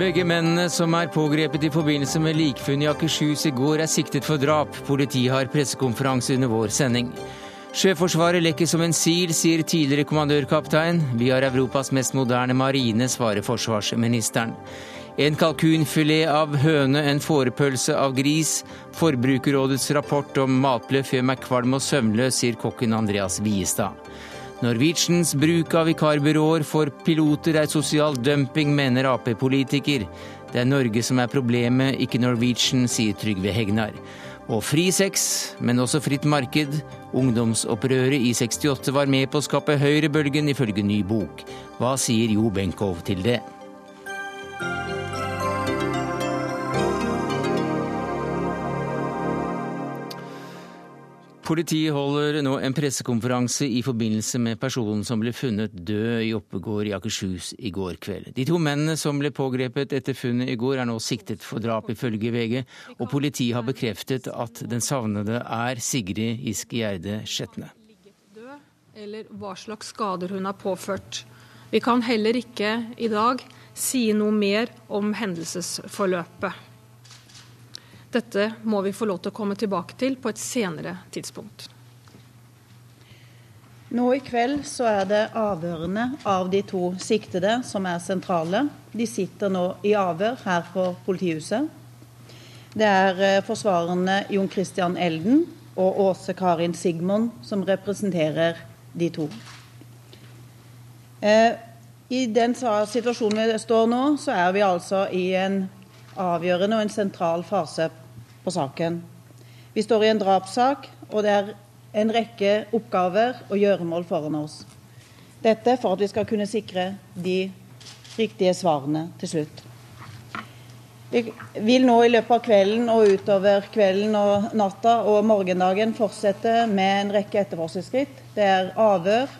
Begge mennene som er pågrepet i forbindelse med likfunnet i Akershus i går, er siktet for drap. Politiet har pressekonferanse under vår sending. Sjøforsvaret lekker som en sil, sier tidligere kommandørkaptein. Vi har Europas mest moderne marine, svarer forsvarsministeren. En kalkunfilet av høne, en fårepølse av gris. Forbrukerrådets rapport om matbløff gjør meg kvalm og søvnløs, sier kokken Andreas Viestad. Norwegians bruk av vikarbyråer for piloter er sosial dumping, mener Ap-politiker. Det er Norge som er problemet, ikke Norwegian, sier Trygve Hegnar. Og fri sex, men også fritt marked. Ungdomsopprøret i 68 var med på å skape høyrebølgen, ifølge ny bok. Hva sier Jo Benkow til det? Politiet holder nå en pressekonferanse i forbindelse med personen som ble funnet død i Oppegård i Akershus i går kveld. De to mennene som ble pågrepet etter funnet i går, er nå siktet for drap, ifølge VG, og politiet har bekreftet at den savnede er Sigrid Giske Gjerde Skjetne. Eller hva slags skader hun har påført. Vi kan heller ikke i dag si noe mer om hendelsesforløpet. Dette må vi få lov til å komme tilbake til på et senere tidspunkt. Nå i kveld så er det avhørene av de to siktede som er sentrale. De sitter nå i avhør her på politihuset. Det er eh, forsvarerne Jon Christian Elden og Åse Karin Sigmund som representerer de to. Eh, I den situasjonen vi står nå, så er vi altså i en avgjørende og en sentral fase på saken. Vi står i en drapssak, og det er en rekke oppgaver og gjøremål foran oss. Dette for at vi skal kunne sikre de riktige svarene til slutt. Vi vil nå i løpet av kvelden og utover kvelden og natta og morgendagen fortsette med en rekke etterforskningsskritt. Det er avhør,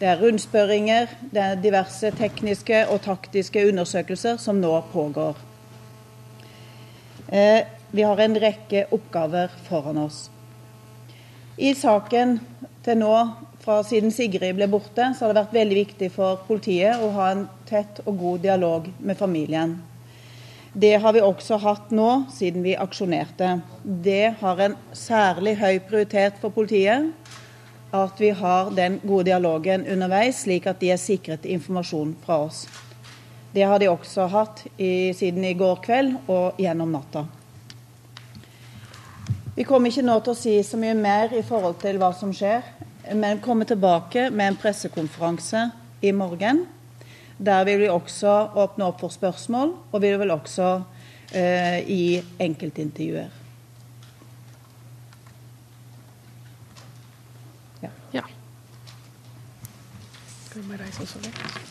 det er rundspørringer, det er diverse tekniske og taktiske undersøkelser som nå pågår. Eh, vi har en rekke oppgaver foran oss. I saken til nå, fra siden Sigrid ble borte, så har det vært veldig viktig for politiet å ha en tett og god dialog med familien. Det har vi også hatt nå, siden vi aksjonerte. Det har en særlig høy prioritet for politiet at vi har den gode dialogen underveis, slik at de er sikret informasjon fra oss. Det har de også hatt i, siden i går kveld og gjennom natta. Vi kommer ikke nå til å si så mye mer i forhold til hva som skjer, men kommer tilbake med en pressekonferanse i morgen. Der vil vi også åpne opp for spørsmål, og vi vil også eh, gi enkeltintervjuer. Ja. ja. Skal vi reise oss over?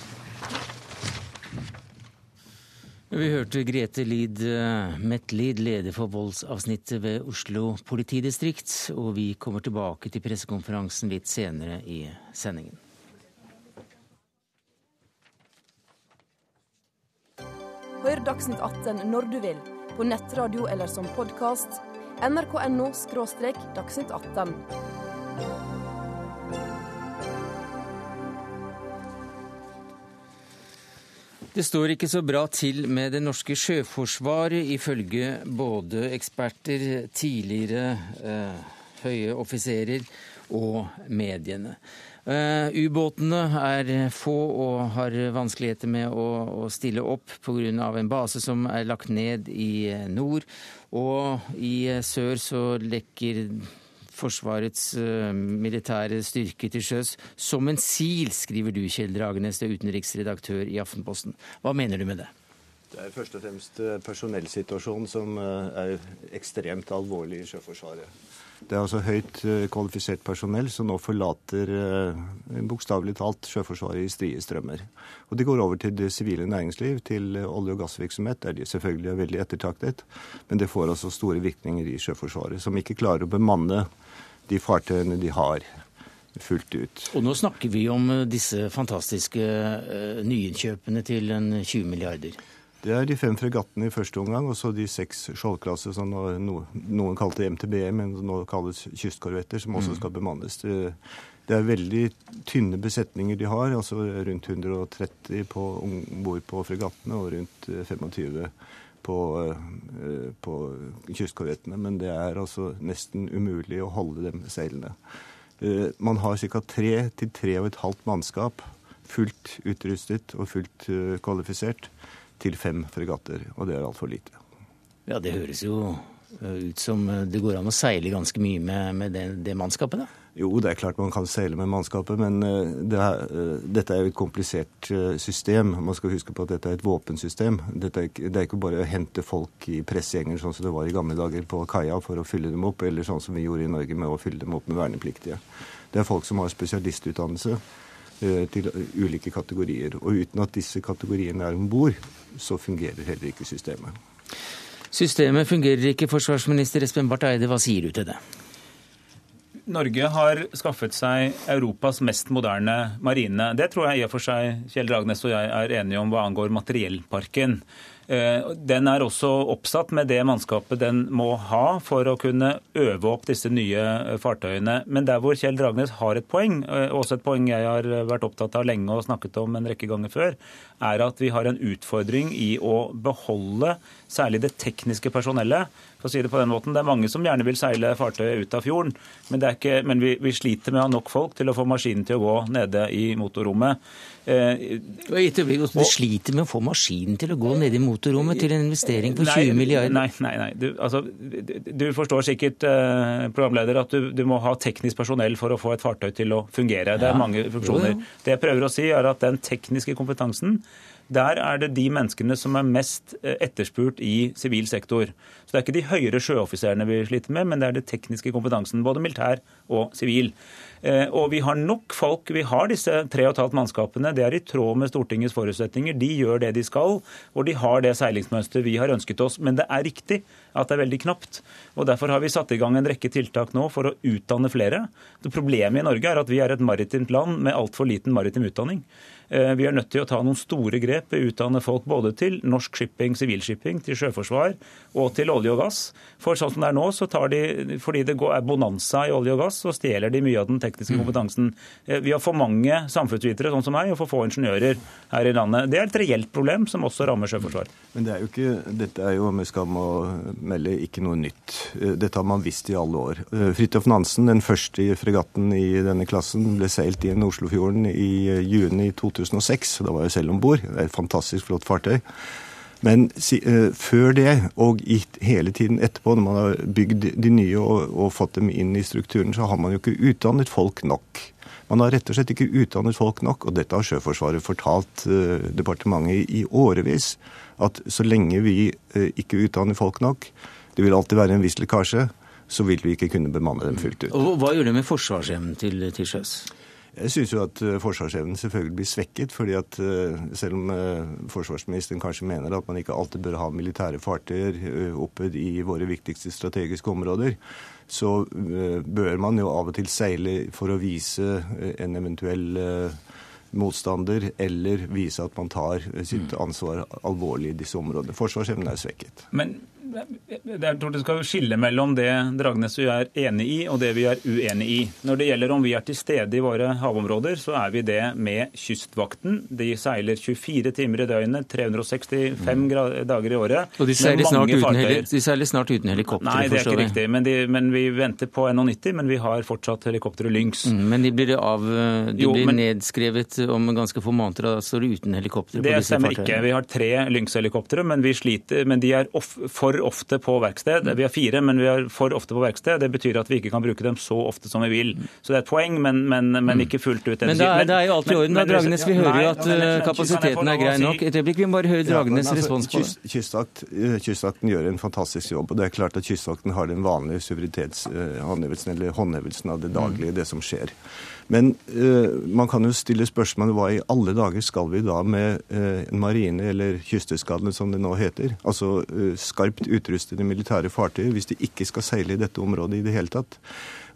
Vi hørte Grete Lid Metlid, Mettlid, leder for voldsavsnittet ved Oslo politidistrikt. Og vi kommer tilbake til pressekonferansen litt senere i sendingen. Hør Dagsnytt 18 når du vil, på nettradio eller som podkast. nrk.no – dagsnytt 18. Det står ikke så bra til med det norske sjøforsvaret, ifølge både eksperter, tidligere eh, høye offiserer og mediene. Uh, Ubåtene er få og har vanskeligheter med å, å stille opp pga. en base som er lagt ned i nord. Og i sør så lekker Forsvarets uh, militære styrke til sjøs som en sil, skriver du, Kjell Dragenes, utenriksredaktør i Aftenposten. Hva mener du med det? Det er først og fremst eh, personellsituasjonen som eh, er ekstremt alvorlig i Sjøforsvaret. Det er altså høyt kvalifisert personell som nå forlater bokstavelig talt Sjøforsvaret i strie strømmer. Og de går over til det sivile næringsliv, til olje- og gassvirksomhet, der de selvfølgelig er veldig ettertaktet. Men det får altså store virkninger i Sjøforsvaret, som ikke klarer å bemanne de fartøyene de har fullt ut. Og nå snakker vi om eh, disse fantastiske uh, nyinnkjøpene til en 20 milliarder. Det er de fem fregattene i første omgang, og så de seks skjoldklasser som noen kalte MTB, men nå kalles kystkorvetter, som også mm. skal bemannes. Det er veldig tynne besetninger de har, altså rundt 130 på, om bord på fregattene og rundt 25 eh, på, eh, på kystkorvettene. Men det er altså nesten umulig å holde dem seilende. Eh, man har ca. tre til tre og et halvt mannskap fullt utrustet og fullt kvalifisert til fem fregatter, og det er altfor lite. Ja, det høres jo ut som det går an å seile ganske mye med, med det, det mannskapet, da? Jo, det er klart man kan seile med mannskapet, men eh, det er, eh, dette er jo et komplisert eh, system. Man skal huske på at dette er et våpensystem. Er, det er ikke bare å hente folk i pressegjenger sånn som det var i gamle dager på kaia for å fylle dem opp, eller sånn som vi gjorde i Norge med å fylle dem opp med vernepliktige. Det er folk som har spesialistutdannelse til ulike kategorier. Og uten at disse kategoriene er om bord, så fungerer heller ikke systemet. Systemet fungerer ikke, forsvarsminister Espen Barth Eide. Hva sier du til det? Norge har skaffet seg Europas mest moderne marine. Det tror jeg i og for seg Kjell Dragnes og jeg er enige om hva angår materiellparken. Eh, den er også oppsatt med det mannskapet den må ha for å kunne øve opp disse nye eh, fartøyene. Men der hvor Kjell Dragnes har et poeng, eh, også et poeng jeg har vært opptatt av lenge og snakket om en rekke ganger før, er at vi har en utfordring i å beholde særlig det tekniske personellet. For å si Det på den måten. Det er mange som gjerne vil seile fartøyet ut av fjorden, men, ikke, men vi, vi, sliter med å ha nok folk til å få maskinen til å gå nede i motorrommet. Eh, du sliter med å få maskinen til å gå nede i motorrommet til en investering på 20 milliarder? Nei, nei, nei. Du, altså, du forstår sikkert, eh, programleder, at du, du, må ha teknisk personell for å få et fartøy til å fungere. Det er ja. mange funksjoner. Jo, jo. Det jeg prøver å si, er at den tekniske kompetansen der er det de menneskene som er mest eh, etterspurt i sivil sektor. Så det er ikke de høyere sjøoffiserene vi sliter med, men det er det tekniske kompetansen, både militær og sivil. Eh, og vi har nok folk. Vi har disse tre og et halvt mannskapene. Det er i tråd med Stortingets forutsetninger. De gjør det de skal, og de har det seilingsmønsteret vi har ønsket oss. Men det er riktig at det er veldig knapt. Og Derfor har vi satt i gang en rekke tiltak nå for å utdanne flere. Det Problemet i Norge er at vi er et maritimt land med altfor liten maritim utdanning. Eh, vi er nødt til å ta noen store grep, utdanne folk både til norsk shipping, sivilshipping, til sjøforsvar og til olje og gass. For sånn som det er nå, så tar de, fordi det er bonanza i olje og gass, så stjeler de mye av den tekniske mm. kompetansen. Eh, vi har for mange samfunnsvitere sånn som meg, og for få ingeniører her i landet. Det er et reelt problem som også rammer sjøforsvar. Men det er jo ikke, dette er jo med skam å melde ikke noe nytt. Eh, dette har man visst i alle år. Fridtjof Nansen, den første fregatten i denne klassen, ble seilt inn Oslofjorden i juni 2000. 2006. Da var jeg selv om bord. Det er et fantastisk flott fartøy. Men uh, før det, og hele tiden etterpå, når man har bygd de nye og, og, fått dem inn i strukturen, så har man jo ikke utdannet folk nok. Man har rett og slett ikke utdannet folk nok, og dette har Sjøforsvaret fortalt uh, departementet i årevis. At så lenge vi uh, ikke utdanner folk nok, det vil alltid være en viss lekkasje, så vil vi ikke kunne bemanne dem fullt ut. Og Hva gjør det med forsvarsevnen til, til sjøs? Jeg syns jo at eh, forsvarsevnen selvfølgelig blir svekket. fordi at eh, selv om eh, forsvarsministeren kanskje mener at man ikke alltid bør ha militære fartøyer oppe i våre viktigste strategiske områder, så bør man jo av og til seile for å vise en eventuell motstander, eller vise at man tar sitt mm. ansvar alvorlig i disse områdene. Forsvarsevnen er svekket. Men jeg tror det skal skille mellom det Dragnes og jeg er enig i, og det vi er uenig i. Når det gjelder om vi er til stede i våre havområder, så er vi det med Kystvakten. De seiler 24 timer i døgnet, 365 mm. dager i året. Og de seiler, snart uten, de seiler snart uten helikopter? Nei, det er ikke riktig. Men, de, men vi venter på NH90, men vi har fortsatt helikopteret Lynx. Mm, men de blir, av, de jo, blir men, nedskrevet om ganske få måneder, da står de uten helikopter på disse fartøyene? Det stemmer ikke. Vi har tre Lynx-helikoptre, men, men de er off, for ofte på verksted. Vi har fire, men vi er for ofte på verksted. Det betyr at vi ikke kan bruke dem så ofte som vi vil. Så det er et poeng, men, men, men ikke fullt ut. Men det er, det er jo alt i orden da, Dragenes. Vi hører jo at eh, kapasiteten er grei nok. Et øyeblikk, vi må bare høre Dragenes altså, respons på det. Kystvakt, eh, kystvakten gjør en fantastisk jobb. og Det er klart at Kystvakten har den vanlige suverenitetshåndhevelsen, eller håndhevelsen av det daglige, det som skjer. Men uh, man kan jo stille spørsmålet hva i alle dager skal vi da med uh, en marine, eller kysteskadene som det nå heter, altså uh, skarpt utrustede militære fartøyer, hvis de ikke skal seile i dette området i det hele tatt.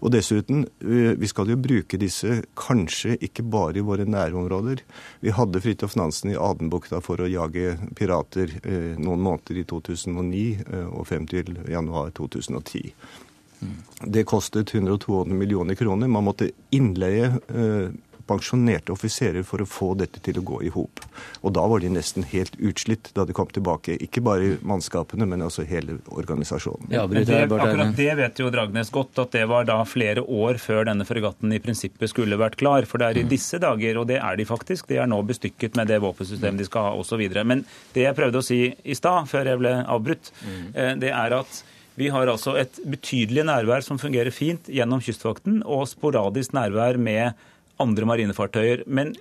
Og dessuten, vi skal jo bruke disse kanskje ikke bare i våre nærområder. Vi hadde Fridtjof Nansen i Adenbukta for å jage pirater noen måneder i 2009 og frem til januar 2010. Det kostet 182 millioner kroner. Man måtte innleie eh, pensjonerte offiserer for å få dette til å gå i hop. Og da var de nesten helt utslitt da de kom tilbake. Ikke bare mannskapene, men også hele organisasjonen. Ja, Men det, akkurat det vet jo Dragnes godt, at det var da flere år før denne fregatten i prinsippet skulle vært klar. For det er i disse dager, og det er de faktisk, de er nå bestykket med det våpensystemet de skal ha osv. Men det jeg prøvde å si i stad, før jeg ble avbrutt, eh, det er at vi har altså et betydelig nærvær som fungerer fint gjennom Kystvakten, og sporadisk nærvær med andre marinefartøyer. Men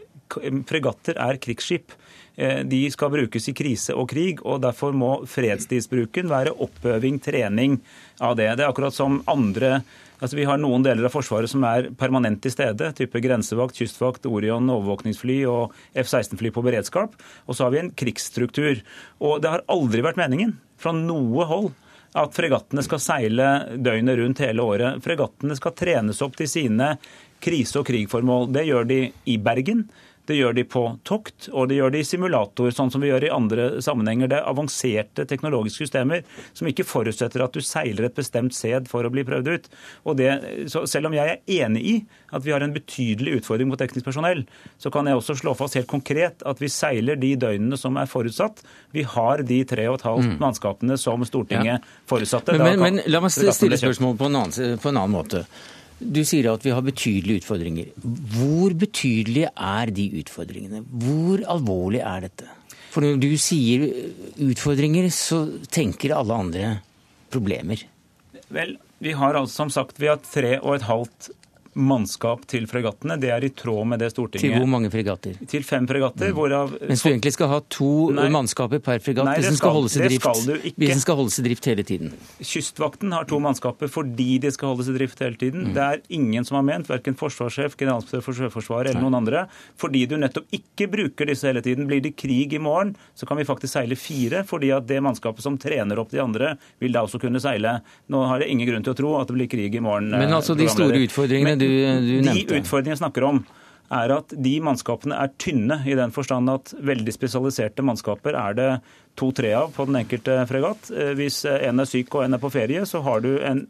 fregatter er krigsskip. Eh, de skal brukes i krise og krig, og derfor må fredstidsbruken være oppøving, trening av det. Det er akkurat som andre Altså, vi har noen deler av Forsvaret som er permanent til stede, type grensevakt, kystvakt, Orion, overvåkningsfly og F-16-fly på beredskap. Og så har vi en krigsstruktur. Og det har aldri vært meningen fra noe hold at fregattene skal seile døgnet rundt hele året. Fregattene skal trenes opp til sine krise- og krigformål. Det gjør de i Bergen. Det gjør de på tokt, og det gjør de i simulator, sånn som vi gjør i andre sammenhenger. Det er avanserte teknologiske systemer som ikke forutsetter at du seiler et bestemt sted for å bli prøvd ut. Og det, selv om jeg er enig i at vi har en betydelig utfordring mot teknisk personell, så kan jeg også slå fast helt konkret at vi seiler de døgnene som er forutsatt. Vi har de tre og et halvt mm. mannskapene som Stortinget ja. forutsatte. Men, men, men, la meg stille spørsmål på på en annen måte. Du sier at vi har betydelige utfordringer. Hvor betydelige er de utfordringene? Hvor alvorlig er dette? For når du sier utfordringer, så tenker alle andre problemer. Vel, vi har altså som sagt vi har tre og et halvt mannskap til fregattene. Det er i tråd med det Stortinget Til hvor mange fregatter? Til fem fregatter, mm. hvorav Mens du egentlig skal ha to nei, mannskaper per fregatt nei, hvis, den skal, skal drift, skal hvis den skal holdes i drift hele tiden? Kystvakten har to mannskaper fordi de skal holdes i drift hele tiden. Mm. Det er ingen som har ment, verken forsvarssjef, generalinspektør for Sjøforsvaret eller noen andre, fordi du nettopp ikke bruker disse hele tiden. Blir det krig i morgen, så kan vi faktisk seile fire, fordi at det mannskapet som trener opp de andre, vil da også kunne seile. Nå har jeg ingen grunn til å tro at det blir krig i morgen. Men altså de store utfordringene du, du nevnte? De utfordringene jeg snakker om, er at de mannskapene er tynne, i den forstand at veldig spesialiserte mannskaper er det to-tre av på den enkelte fregatt. Eh, hvis en er syk og en er på ferie, så har du, en,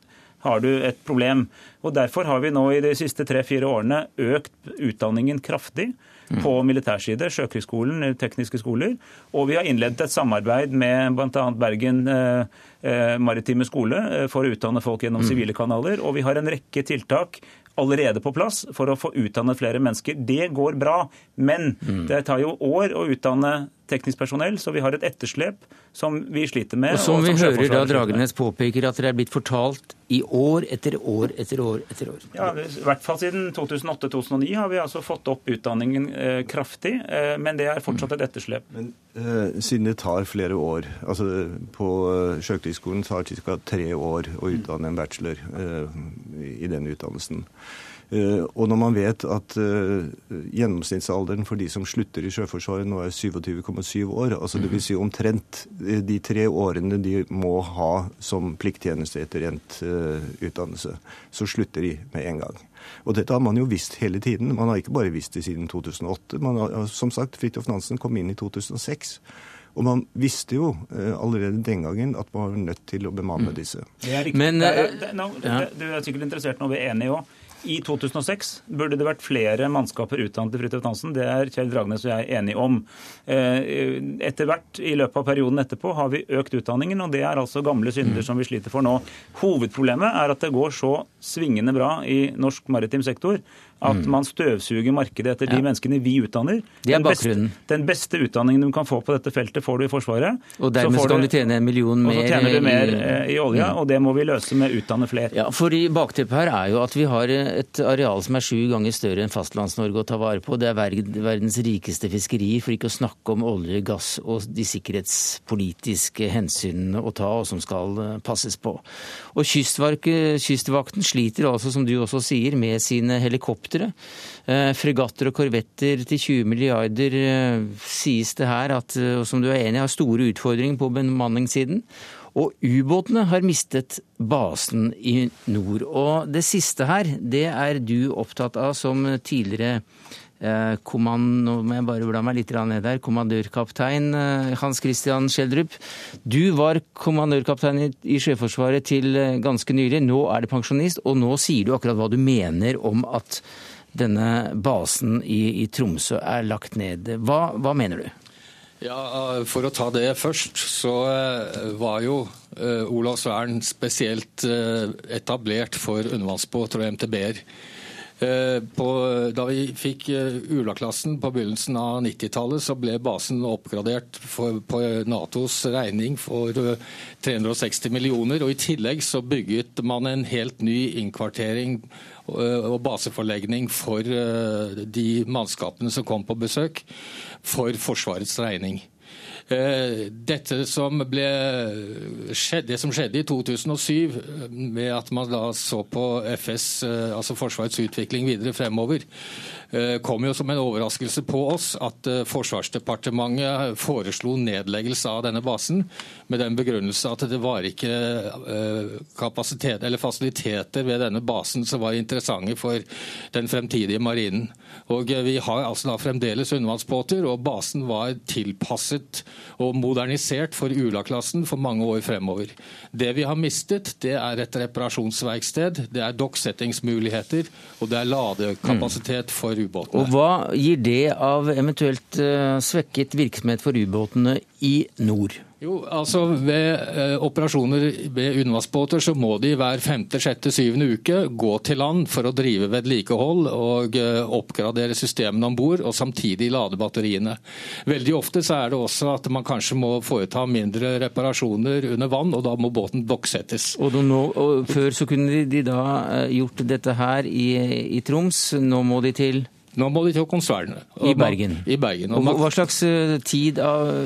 har du et problem. Og Derfor har vi nå i de siste tre-fire årene økt utdanningen kraftig på militærside, Sjøkrigsskolen, tekniske skoler. Og vi har innledet et samarbeid med bl.a. Bergen eh, eh, maritime skole for å utdanne folk gjennom mm. sivile kanaler. Og vi har en rekke tiltak allerede på plass for å få utdannet flere mennesker. Det går bra, men mm. det tar jo år å utdanne teknisk personell, så vi har et etterslep som vi sliter med. Og som, og som vi hører da Dragenes påpeker at det er blitt fortalt i år etter år etter år etter år. Ja, I hvert fall siden 2008-2009 har vi altså fått opp utdanningen eh, kraftig, eh, men det er fortsatt et etterslep. Men eh, Siden det tar flere år, altså på eh, Sjøkrigsskolen tar det ca. tre år å utdanne en bachelor eh, i den utdannelsen. Eh, og når man vet at eh, gjennomsnittsalderen for de som slutter i Sjøforsvaret nå er 27,7 år, altså dvs. Si omtrent eh, de tre årene de må ha som plikttjeneste etter endt utdannelse, så slutter de med en gang. Og dette har man jo visst hele tiden. Man har ikke bare visst det siden 2008. Man har, som sagt, Fridtjof Nansen kom inn i 2006. Og man visste jo allerede den gangen at man var nødt til å bemanne mm. disse. Det er riktig. Men, det er, det, no, ja. Du er sikkert interessert nå, vi er enige òg. I 2006 burde det vært flere mannskaper utdannet i Fridtjof Nansen. Det er Kjell Dragnes og jeg enige om. Eh, etter hvert i løpet av perioden etterpå har vi økt utdanningen, og det er altså gamle synder som vi sliter for nå. Hovedproblemet er at det går så svingende bra i norsk maritim sektor at mm. man støvsuger markedet etter de ja. menneskene vi utdanner. Det er bakgrunnen. Den beste, den beste, utdanningen du kan få på dette feltet, får du i Forsvaret. Og dermed skal du tjene en million mer, og så tjener du mer i, i olja, mm. og det må vi løse med å utdanne flere. Ja, for i Bakteppet her er jo at vi har et areal som er sju ganger større enn Fastlands-Norge å ta vare på. Det er verdens rikeste fiskeri, for ikke å snakke om olje, gass og de sikkerhetspolitiske hensynene å ta, og som skal eh, passes på. Og Kystvakten sliter altså, som du også sier, med sine helikoptre helikoptre. Eh, fregatter og korvetter til 20 milliarder eh, sies det her, at, eh, som du er enig har store utfordringer på bemanningssiden. Og ubåtene har mistet basen i nord. Og det siste her, det er du opptatt av som tidligere kommand, nå må jeg bare meg litt ned der. Kommandørkaptein eh, Hans Christian Schjelderup. Du var kommandørkaptein i Sjøforsvaret til eh, ganske nylig. Nå er du pensjonist, og nå sier du akkurat hva du mener om at denne basen i, i Tromsø er lagt ned. Hva, hva mener du? Ja, For å ta det først, så var jo Olavsvern spesielt etablert for undervannsbåter og MTB-er. Eh, på, da vi fikk eh, Ula-klassen på begynnelsen av 90-tallet, så ble basen oppgradert for, på Natos regning for 360 eh, millioner. og I tillegg så bygget man en helt ny innkvartering og baseforlegning for de mannskapene som kom på besøk, for Forsvarets regning. Eh, dette som ble det som skjedde i 2007, med at man da så på FS, eh, altså Forsvarets utvikling videre fremover, eh, kom jo som en overraskelse på oss at Forsvarsdepartementet foreslo nedleggelse av denne basen, med den begrunnelse at det var ikke kapasitet eller fasiliteter ved denne basen som var interessante for den fremtidige marinen. Og Vi har altså da fremdeles undervannsbåter, og basen var tilpasset og modernisert for Ula-klassen for mange år fremover. Det vi har mistet, det er et reparasjonsverksted, det er dokksettingsmuligheter og det er ladekapasitet for ubåtene. Og Hva gir det av eventuelt eh, svekket virksomhet for ubåtene i nord? Jo, altså Ved eh, operasjoner ved undervannsbåter så må de hver femte, sjette, syvende uke gå til land for å drive vedlikehold og eh, oppgradere systemene om bord, og samtidig lade batteriene. Veldig ofte så er det også at man kanskje må foreta mindre reparasjoner under vann, og da må båten dokksettes. Og, nå, og Før så kunne de, de da eh, gjort dette her i, i Troms, nå må de til nå må de til konsernet. I Bergen. I Bergen. Og Hva slags eh, tid,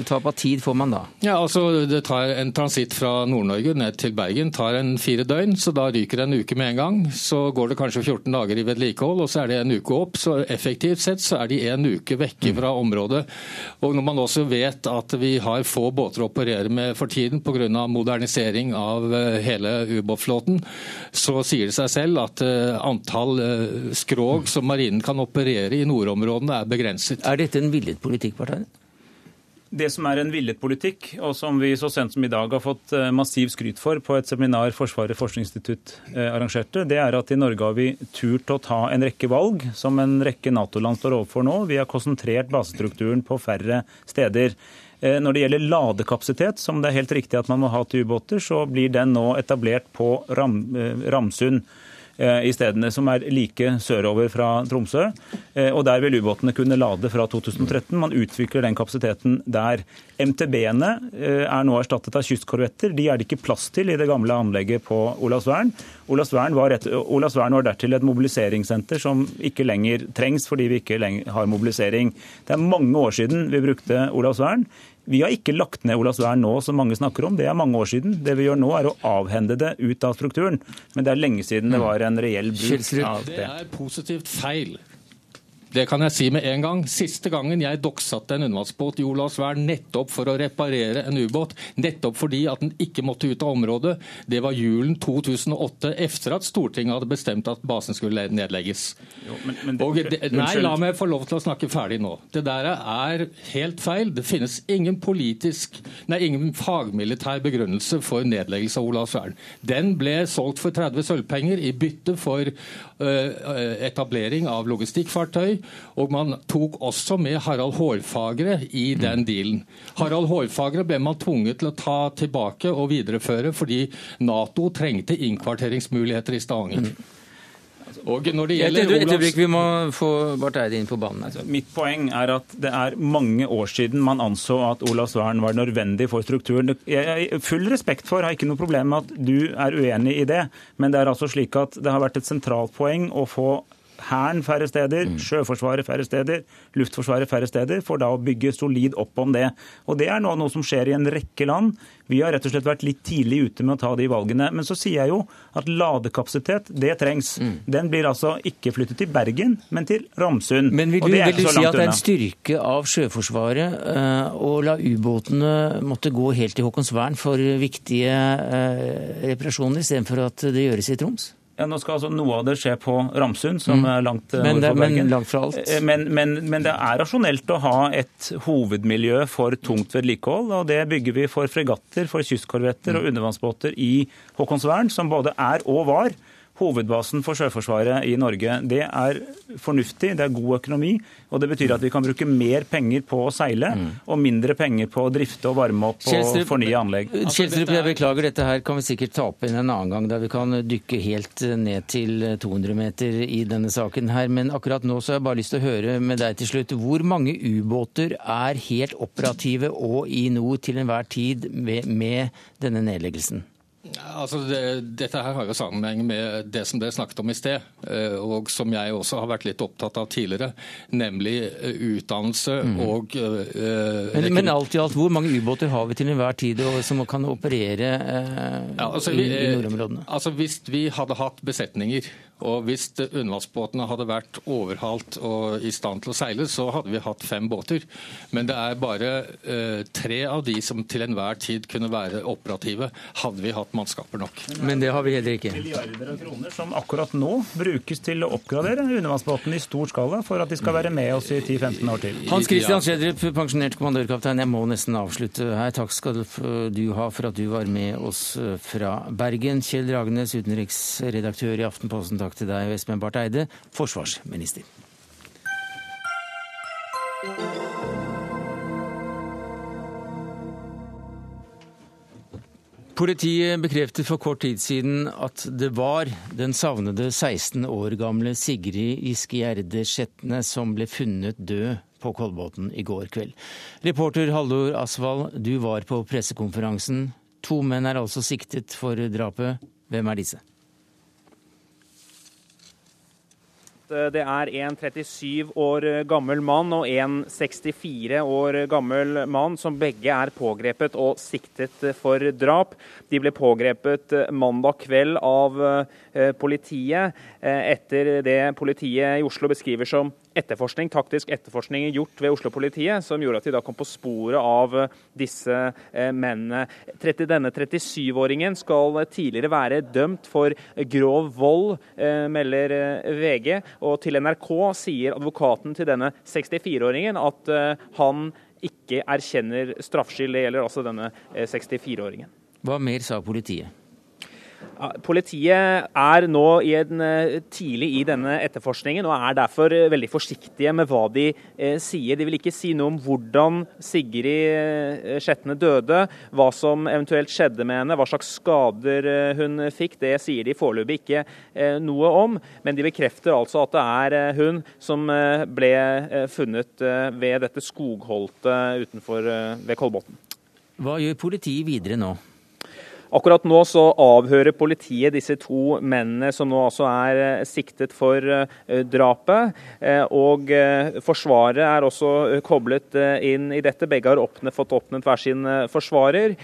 tap av tid får man da? Ja, altså Det tar en transitt fra Nord-Norge ned til Bergen tar en fire døgn, så da ryker det en uke med en gang. Så går det kanskje 14 dager i vedlikehold, og så er det en uke opp. Så effektivt sett så er de en uke vekke mm. fra området. Og når man også vet at vi har få båter å operere med for tiden pga. modernisering av eh, hele ubåtflåten, så sier det seg selv at eh, antall skrog som marinen kan operere operere i nordområdene er begrenset. Er dette en villet politikk, partiet? Det som er en villet politikk, og som vi så sent som i dag har fått eh, massiv skryt for på et seminar Forsvaret forskningsinstitutt eh, arrangerte, det er at i Norge har vi turt å ta en rekke valg som en rekke Nato-land står overfor nå. Vi har konsentrert basestrukturen på færre steder. Eh, når det gjelder ladekapasitet, som det er helt riktig at man må ha til ubåter, så blir den nå etablert på Ram, Ramsund. Eh, i stedene som er like sørover fra Tromsø. Eh, og Der vil ubåtene kunne lade fra 2013. Man utvikler den kapasiteten der. MTB-ene eh, er nå erstattet av kystkorvetter. De er det ikke plass til i det gamle anlegget på Olavsvern. Olavsvern var, et, Olavsvern var dertil et mobiliseringssenter som ikke lenger trengs fordi vi ikke lenger har mobilisering. Det er mange år siden vi brukte Olavsvern. Vi har ikke lagt ned Olavsvern nå, som mange snakker om. Det er mange år siden. Det vi gjør nå, er å avhende det ut av strukturen. Men det er lenge siden det var en reell bruk av det. Det er positivt feil. Det kan jeg si med en gang. Siste gangen jeg dokksatte en undervannsbåt i Olavsvern nettopp for å reparere en ubåt, nettopp fordi at den ikke måtte ut av området, det var julen 2008, etter at Stortinget hadde bestemt at basen skulle nedlegges. Jo, men, men det, det, nei, la meg få lov til å snakke ferdig nå. Det der er helt feil. Det finnes ingen politisk, nei, ingen fagmilitær begrunnelse for nedleggelse av Olavsvern. Den ble solgt for 30 sølvpenger i bytte for etablering av logistikkfartøy og man tok også med Harald Hårfagre i den mm. dealen. Harald Hårfagre ble man tvunget til å ta tilbake og videreføre fordi Nato trengte innkvarteringsmuligheter i Stavanger. Og når det gjelder et, øyeblikk, Vi må få Barth Eide inn på banen. Altså, mitt poeng er at det er mange år siden man anså at Olavsvern var nødvendig for strukturen. Jeg har full respekt for, har ikke noe problem med at du er uenig i det, men det er altså slik at det har vært et sentralt poeng å få Hæren færre steder, mm. Sjøforsvaret færre steder, Luftforsvaret færre steder, for da å bygge solid opp om det. Og Det er nå noe som skjer i en rekke land. Vi har rett og slett vært litt tidlig ute med å ta de valgene. Men så sier jeg jo at ladekapasitet, det trengs. Mm. Den blir altså ikke flyttet til Bergen, men til Ramsund. Men vil du, vil du si at det er en styrke av Sjøforsvaret uh, å la ubåtene måtte gå helt til Håkonsvern for viktige uh, reparasjoner, istedenfor at det gjøres i Troms? Ja, nå skal altså Noe av det skje på Ramsund, som mm. er langt men, det, men langt fra alt. Men, men, men, det er rasjonelt å ha et hovedmiljø for tungt vedlikehold. og Det bygger vi for fregatter, for kystkorvetter og mm. undervannsbåter i Håkonsvern, som både er og var hovedbasen for Sjøforsvaret i Norge. Det er fornuftig, det er god økonomi, og det betyr at vi kan bruke mer penger på å seile mm. og mindre penger på å drifte og varme opp og fornye anlegg. Kjelstrup, jeg beklager, dette her kan vi sikkert ta opp inn en annen gang, da vi kan dykke helt ned til 200 meter i denne saken her. Men akkurat nå så har jeg bare lyst til å høre med deg til slutt. Hvor mange ubåter er helt operative og i nord til enhver tid med, med denne nedleggelsen? Altså det, dette her har jo sammenheng med det som dere snakket om i sted, eh, og som jeg også har vært litt opptatt av tidligere, nemlig eh, utdannelse mm. og uh, men, men, alt i alt, hvor mange ubåter har vi til enhver tid som kan operere uh, ja, altså, i, i nordområdene? Altså Hvis vi hadde hatt besetninger og Hvis undervannsbåtene hadde vært overhalt og i stand til å seile, så hadde vi hatt fem båter. Men det er bare uh, tre av de som til enhver tid kunne være operative, hadde vi hatt mannskaper nok. Men det har vi heller ikke. Milliarder av kroner som akkurat nå brukes til å oppgradere undervannsbåtene i stor skala for at de skal være med oss i 10-15 år til. Hans Christian Schjelderup, pensjonert kommandørkaptein, jeg må nesten avslutte her. Takk skal du ha for at du var med oss eh, fra Bergen. Kjell Ragenes, utenriksredaktør i Aftenposten takk til deg, Espen Barth Eide, forsvarsminister. Politiet bekreftet for kort tid siden at det var den savnede 16 år gamle Sigrid Giske Gjerde Skjetne som ble funnet død på Kolbotn i går kveld. Reporter Hallor Asvald, du var på pressekonferansen. To menn er altså siktet for drapet. Hvem er disse? Eh, det er en 37 år gammel mann og en 64 år gammel mann som begge er pågrepet og siktet for drap. De ble pågrepet mandag kveld av eh, politiet eh, etter det politiet i Oslo beskriver som etterforskning, taktisk etterforskning gjort ved Oslo-politiet, som gjorde at de da kom på sporet av eh, disse eh, mennene. Denne 37-åringen skal tidligere være dømt for grov vold, eh, melder VG. Og til NRK sier advokaten til denne 64-åringen at han ikke erkjenner straffskyld. Det gjelder altså denne 64-åringen. Hva mer sa politiet? Politiet er nå i en, eh, tidlig i denne etterforskningen og er derfor eh, veldig forsiktige med hva de eh, sier. De vil ikke si noe om hvordan Sigrid eh, Skjetne døde, hva som eventuelt skjedde med henne, hva slags skader hun fikk. Det sier de foreløpig ikke eh, noe om, men de bekrefter altså at det er hun som ble funnet ved dette skogholtet utenfor ved Kolbotn. Hva gjør politiet videre nå? Akkurat nå så avhører politiet disse to mennene som nå altså er eh, siktet for eh, drapet. Eh, og Forsvaret er også koblet inn i dette. Begge har åpnet, fått åpnet hver sin forsvarer.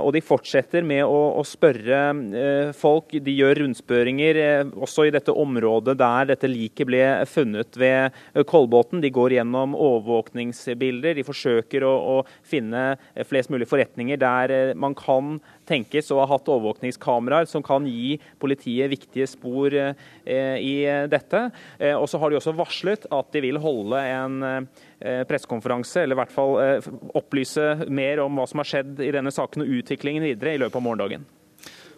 Og de fortsetter med å, å spørre folk. De gjør rundspørringer også i dette området der dette liket ble funnet ved Kolbotn. De går gjennom overvåkningsbilder. De forsøker å, å finne flest mulig forretninger der man kan tenkes å ha hatt overvåkningskameraer som kan gi politiet viktige spor eh, i dette. Eh, og så har de også varslet at de vil holde en eh, pressekonferanse, eller i hvert fall opplyse mer om hva som har skjedd i denne saken og utviklingen videre i løpet av morgendagen.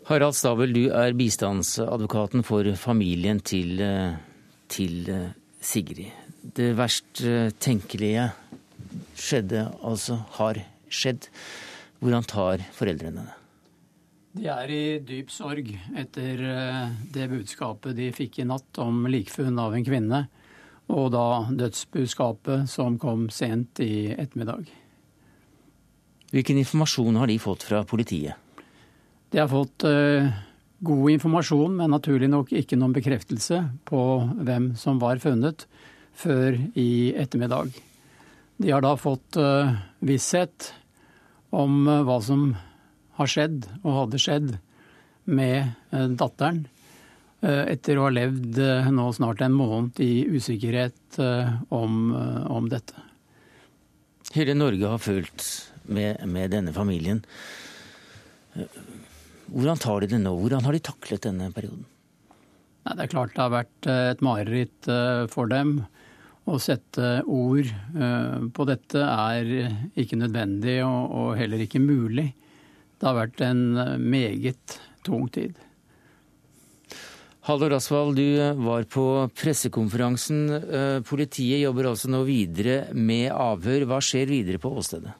Harald Stabel, du er bistandsadvokaten for familien til, til Sigrid. Det verst tenkelige skjedde, altså har skjedd. Hvordan tar foreldrene det? De er i dyp sorg etter eh, det budskapet de fikk i natt om likfunn av en kvinne, og da dødsbudskapet som kom sent i ettermiddag. Hvilken informasjon har de fått fra politiet? De har fått uh, god informasjon, men naturlig nok ikke noen bekreftelse på hvem som var funnet, før i ettermiddag. De har da fått uh, visshet om hva som har skjedd, og hadde skjedd, med eh, datteren. Eh, etter å ha levd eh, nå snart en måned i usikkerhet om, om dette. Hele Norge har følt med, med, denne familien. Hvordan tar de det nå? Hvordan har de taklet denne perioden? Nei, det er klart det har vært et mareritt for dem. Å sette ord på dette er ikke nødvendig og heller ikke mulig. Det har vært en meget tung tid. Haldor Asvald, du var på pressekonferansen. Eh, politiet jobber altså nå videre med avhør. Hva skjer videre på åstedet?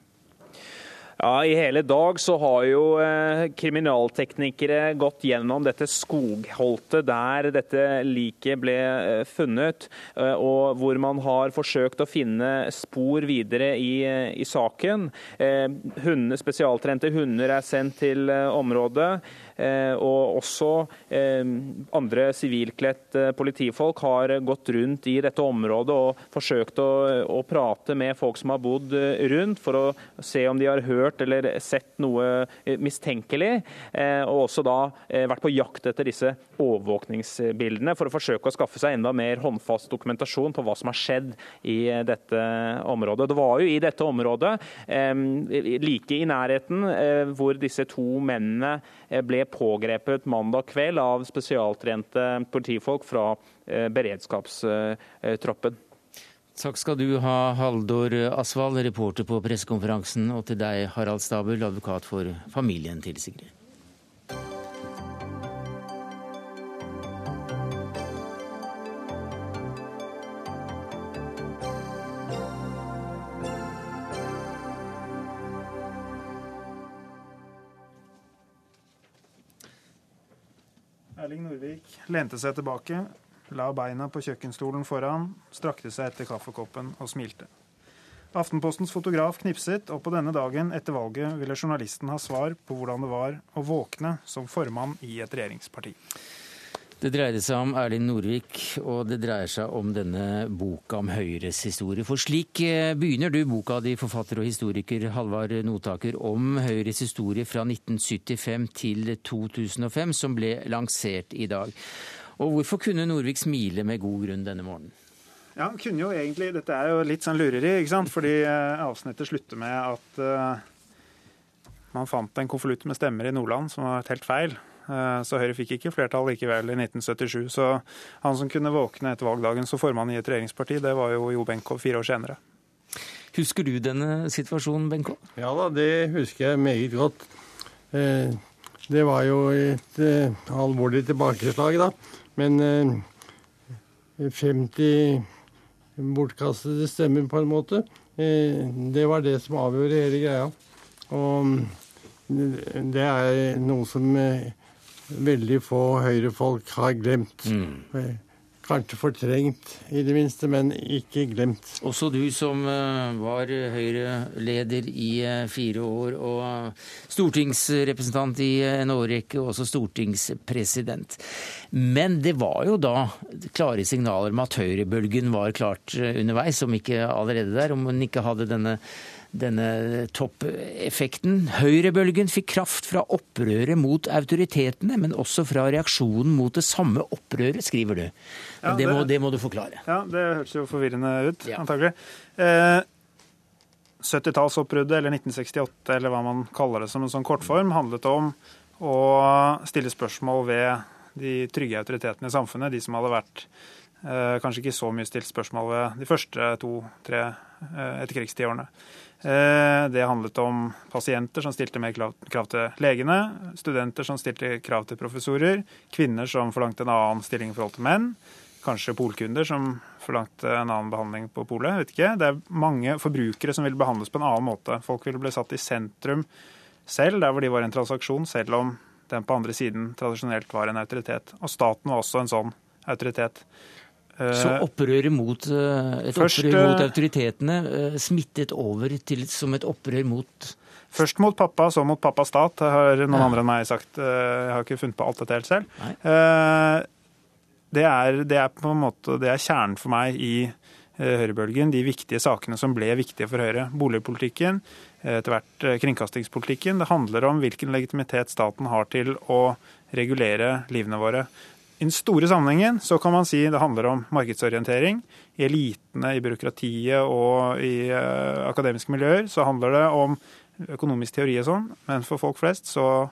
Ja, I hele dag så har jo eh, kriminalteknikere gått gjennom dette skogholtet der dette liket ble eh, funnet, eh, og hvor man har forsøkt å finne spor videre i, i saken. Hunde, spesialtrente hunder er sendt til området. Eh, og også eh, andre sivilkledt eh, politifolk har gått rundt i dette området og forsøkt å, å prate med folk som har bodd rundt, for å se om de har hørt eller sett noe mistenkelig. Og også da vært på jakt etter disse overvåkningsbildene for å forsøke å skaffe seg enda mer håndfast dokumentasjon på hva som har skjedd i dette området. Det var jo i dette området, like i nærheten, hvor disse to mennene ble pågrepet mandag kveld av spesialtrente politifolk fra eh, beredskapstroppen. Takk skal du ha, Haldor Asvald, reporter på pressekonferansen, og til deg, Harald Stabel, advokat for familien til Sigrid. Lente seg tilbake, la beina på kjøkkenstolen foran, strakte seg etter kaffekoppen og smilte. Aftenpostens fotograf knipset, og på denne dagen etter valget ville journalisten ha svar på hvordan det var å våkne som formann i et regjeringsparti. Det dreide seg om Erling Norvik, og det dreier seg om denne boka om Høyres historie. For slik eh, begynner du boka di, forfatter og historiker Halvard Notaker, om Høyres historie fra 1975 til 2005, som ble lansert i dag. Og hvorfor kunne Norvik smile med god grunn denne morgenen? Ja, han kunne jo egentlig Dette er jo litt sånn lureri, ikke sant? Fordi eh, avsnittet slutter med at uh, man fant en konvolutt med stemmer i Nordland som var helt feil. Eh, så Høyre fikk ikke flertall likevel i 1977. Så han som kunne våkne etter valgdagen som formann i et regjeringsparti, det var jo Jo Benkow fire år senere. Husker du denne situasjonen, Benkow? Ja da, det husker jeg meget godt. Eh, det var jo et eh, alvorlig tilbakeslag, da. Men 50 bortkastede stemmer, på en måte, det var det som avgjorde hele greia. Og det er noe som veldig få Høyre-folk har glemt. Mm. Kanskje fortrengt, i det minste, men ikke glemt. Også du som eh, var Høyre-leder i eh, fire år, og stortingsrepresentant i en årrekke, og også stortingspresident. Men det var jo da klare signaler om at høyrebølgen var klart eh, underveis, om ikke allerede der, om hun ikke hadde denne denne toppeffekten. Høyrebølgen fikk kraft fra opprøret mot autoritetene, men også fra reaksjonen mot det samme opprøret, skriver du. Ja, det, det, må, det, må, du forklare. Ja, det hørtes jo forvirrende ut, ja. antagelig. Eh, 70-tallsoppruddet, eller 1968, eller hva man kaller det som en sånn kortform, handlet om å stille spørsmål ved de trygge autoritetene i samfunnet, de som hadde vært eh, kanskje ikke så mye stilt spørsmål ved de første to-tre eh, etterkrigstiårene. Eh, det handlet om pasienter som stilte mer krav til legene, studenter som stilte krav til professorer, kvinner som forlangte en annen stilling i forhold til menn, kanskje polkunder som forlangte en annen behandling på polet. vet ikke. Det er mange forbrukere som vil behandles på en annen måte. Folk ville bli satt i sentrum selv, der hvor de var en transaksjon, selv om den på andre siden tradisjonelt var en autoritet. Og staten var også en sånn autoritet. Så eh, opprøret mot, eh, et Først, opprør mot eh, autoritetene smittet over til, som et opprør mot Først mot pappa, så mot pappas stat, har noen ja. andre enn meg sagt. Jeg har ikke funnet på alt dette helt selv. Det er, det er, på en måte, det er kjernen for meg i høyrebølgen. De viktige sakene som ble viktige for Høyre. Boligpolitikken, etter hvert kringkastingspolitikken. Det handler om hvilken legitimitet staten har til å regulere livene våre. I den store sammenhengen så kan man si det handler om markedsorientering. I elitene, i byråkratiet og i uh, akademiske miljøer så handler det om økonomisk teori og sånn. Men for folk flest så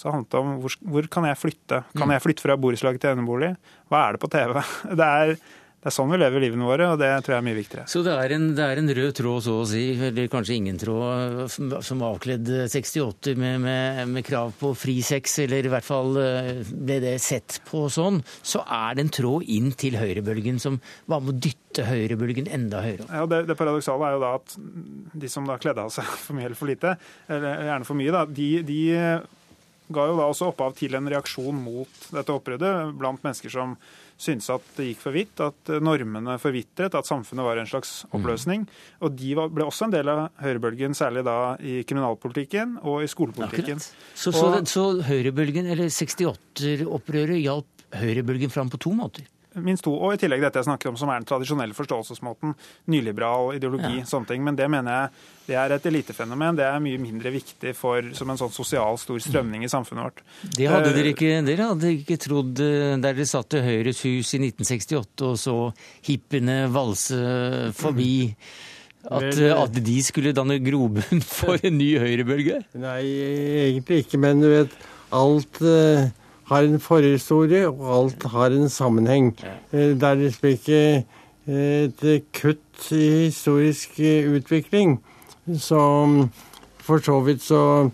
så handler det om hvor, hvor kan jeg flytte? Kan Mm. jeg flytte fra borettslaget til enebolig? Hva er det på TV? Det er, det er sånn vi lever livene våre, og det tror jeg er mye viktigere. Så det er, en, det er en rød tråd, så å si, eller kanskje ingen tråd, som avkledd 68 med, med, med krav på fri sex, eller i hvert fall eh, ble det sett på sånn, så er det en tråd inn til høyrebølgen som var med å dytte høyrebølgen enda høyere. Ja, det, det paradoksale er jo da at de som da kledde av seg for mye eller for lite, eller gjerne for mye, da, de, de ga jo da også opphav til en reaksjon mot dette oppbruddet blant mennesker som syntes at det gikk for vidt, at normene forvitret, at samfunnet var en slags oppløsning. Og de var, ble også en del av høyrebølgen, særlig da i kriminalpolitikken og i skolepolitikken. Så, så, Og- så høyrebølgen, eller 68-opprøret, hjalp høyrebølgen fram på to måter? Minst to. Og i tillegg dette jeg snakker om, som er den tradisjonelle forståelsesmåten. Nyliberal ideologi, Ja. sånne ting. Men det mener jeg det er et elitefenomen. Det er mye mindre viktig for, som en sånn sosial stor strømning i samfunnet vårt. Det hadde Eh, dere ikke, dere hadde ikke trodd eh, der dere satt i Høyres hus i 1968 og så hippene valse forbi, at, eh, at de skulle danne grobunn for en ny høyrebølge? Nei, egentlig ikke, men du vet, alt eh, har en forhistorie, og alt har en sammenheng. Eh, det er liksom ikke eh, et kutt i historisk eh, utvikling. Så for så vidt så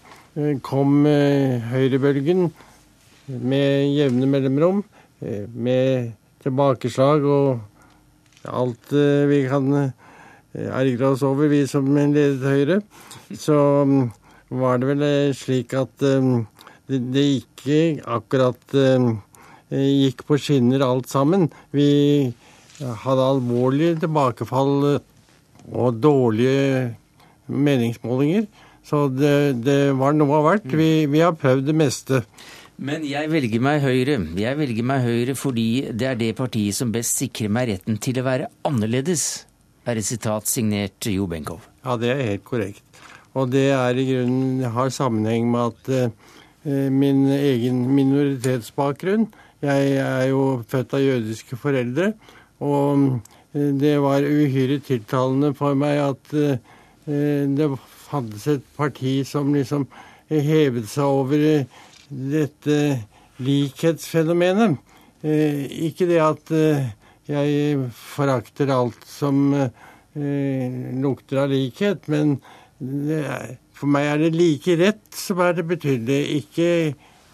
kom høyrebølgen med jevne mellomrom, med tilbakeslag og alt vi kan ergre oss over, vi som ledet Høyre. Så mm, var det vel slik at det, det ikke akkurat eh, gikk på skinner alt sammen. Vi hadde alvorlige tilbakefall og dårlige meningsmålinger. Så det, det var noe av hvert. Vi, vi har prøvd det meste. Men jeg velger meg Høyre. Jeg velger meg Høyre fordi det er det partiet som best sikrer meg retten til å være annerledes, er et sitat signert Jo Benkow. Ja, det er helt korrekt. Og det er i grunnen har sammenheng med at eh, min egen minoritetsbakgrunn Jeg er jo født av jødiske foreldre, og eh, det var uhyre tiltalende for meg at eh, det fantes et parti som liksom hevet seg over eh, dette likhetsfenomenet. Eh, ikke det at eh, jeg forakter alt som eh, lukter av likhet, men det er, for meg er det like rett som er det betydelige, ikke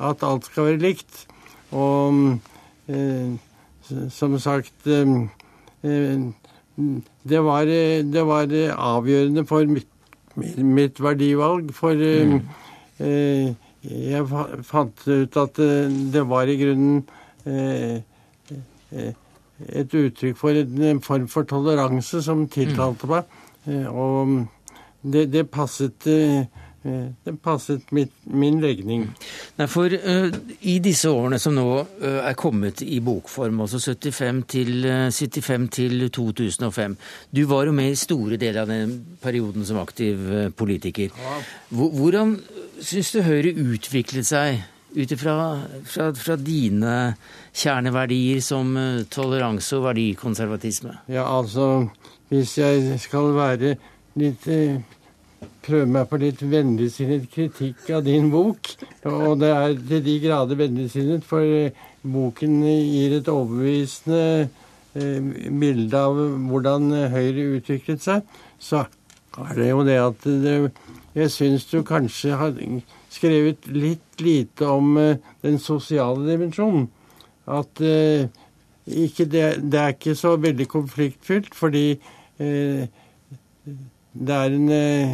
at alt skal være likt. Og eh, som sagt eh, eh, det, var, det var avgjørende for mitt, mitt verdivalg, for eh, eh, jeg fant ut at eh, det var i grunnen et uttrykk for en form for toleranse som tiltalte meg. Og det, det passet eh, eh, det passet mitt, min legning. Nei, for uh, i disse årene som nå uh, er kommet i bokform, altså 75 til, uh, 75 til 2005 Du var jo med i store deler av den perioden som aktiv politiker. Ja. Hvordan syns du Høyre utviklet seg ut ifra fra, fra dine kjerneverdier som toleranse og verdikonservatisme? Ja, altså Hvis jeg skal være litt eh, Prøve meg på litt vennligsinnet kritikk av din bok, og det er til de grader vennligsinnet, for eh, boken gir et overbevisende eh, bilde av hvordan Høyre utviklet seg, så er det jo det at det, jeg syns du kanskje har skrevet litt lite om den sosiale dimensjonen. At det, det er ikke så veldig konfliktfylt, fordi eh, det er en eh,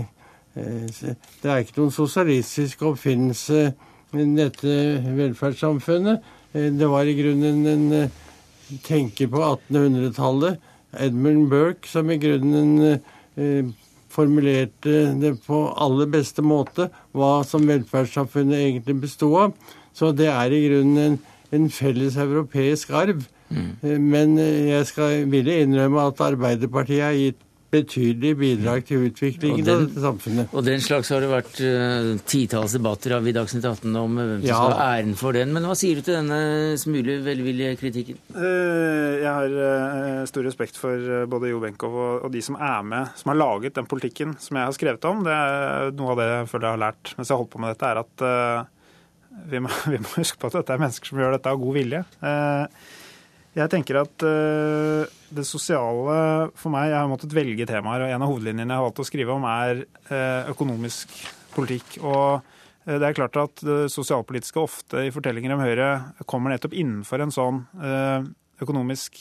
eh, Det er ikke noen sosialistisk oppfinnelse, dette velferdssamfunnet. Eh, Det var i grunnen en tenker på 1800-tallet, Edmund Burke, som i grunnen formulerte det på aller beste måte, hva som velferdssamfunnet egentlig bestod av. Så det er i grunnen en, en felles europeisk arv. Mm. Men jeg skal ville innrømme at Arbeiderpartiet har gitt betydelige bidrag til utviklingen den- av dette samfunnet. Og den slags har det vært uh, titalls debatter av i Dagsnytt 18 om hvem som Ja. skal ha æren for den. Men hva sier du til denne smule velvillige kritikken? Uh, Jeg har uh, stor respekt for både Jo Benkow og og de som er med, som har laget den politikken som jeg har skrevet om. Det er Noe av det jeg føler jeg har lært mens jeg har holdt på med dette, er at vi må, vi må, huske på at dette er mennesker som gjør dette av god vilje. Jeg tenker at det sosiale for meg Jeg har måttet velge temaer, og en av hovedlinjene jeg har valgt å skrive om, er økonomisk politikk. og det er klart at det sosialpolitiske ofte i fortellinger om Høyre kommer nettopp innenfor en sånn økonomisk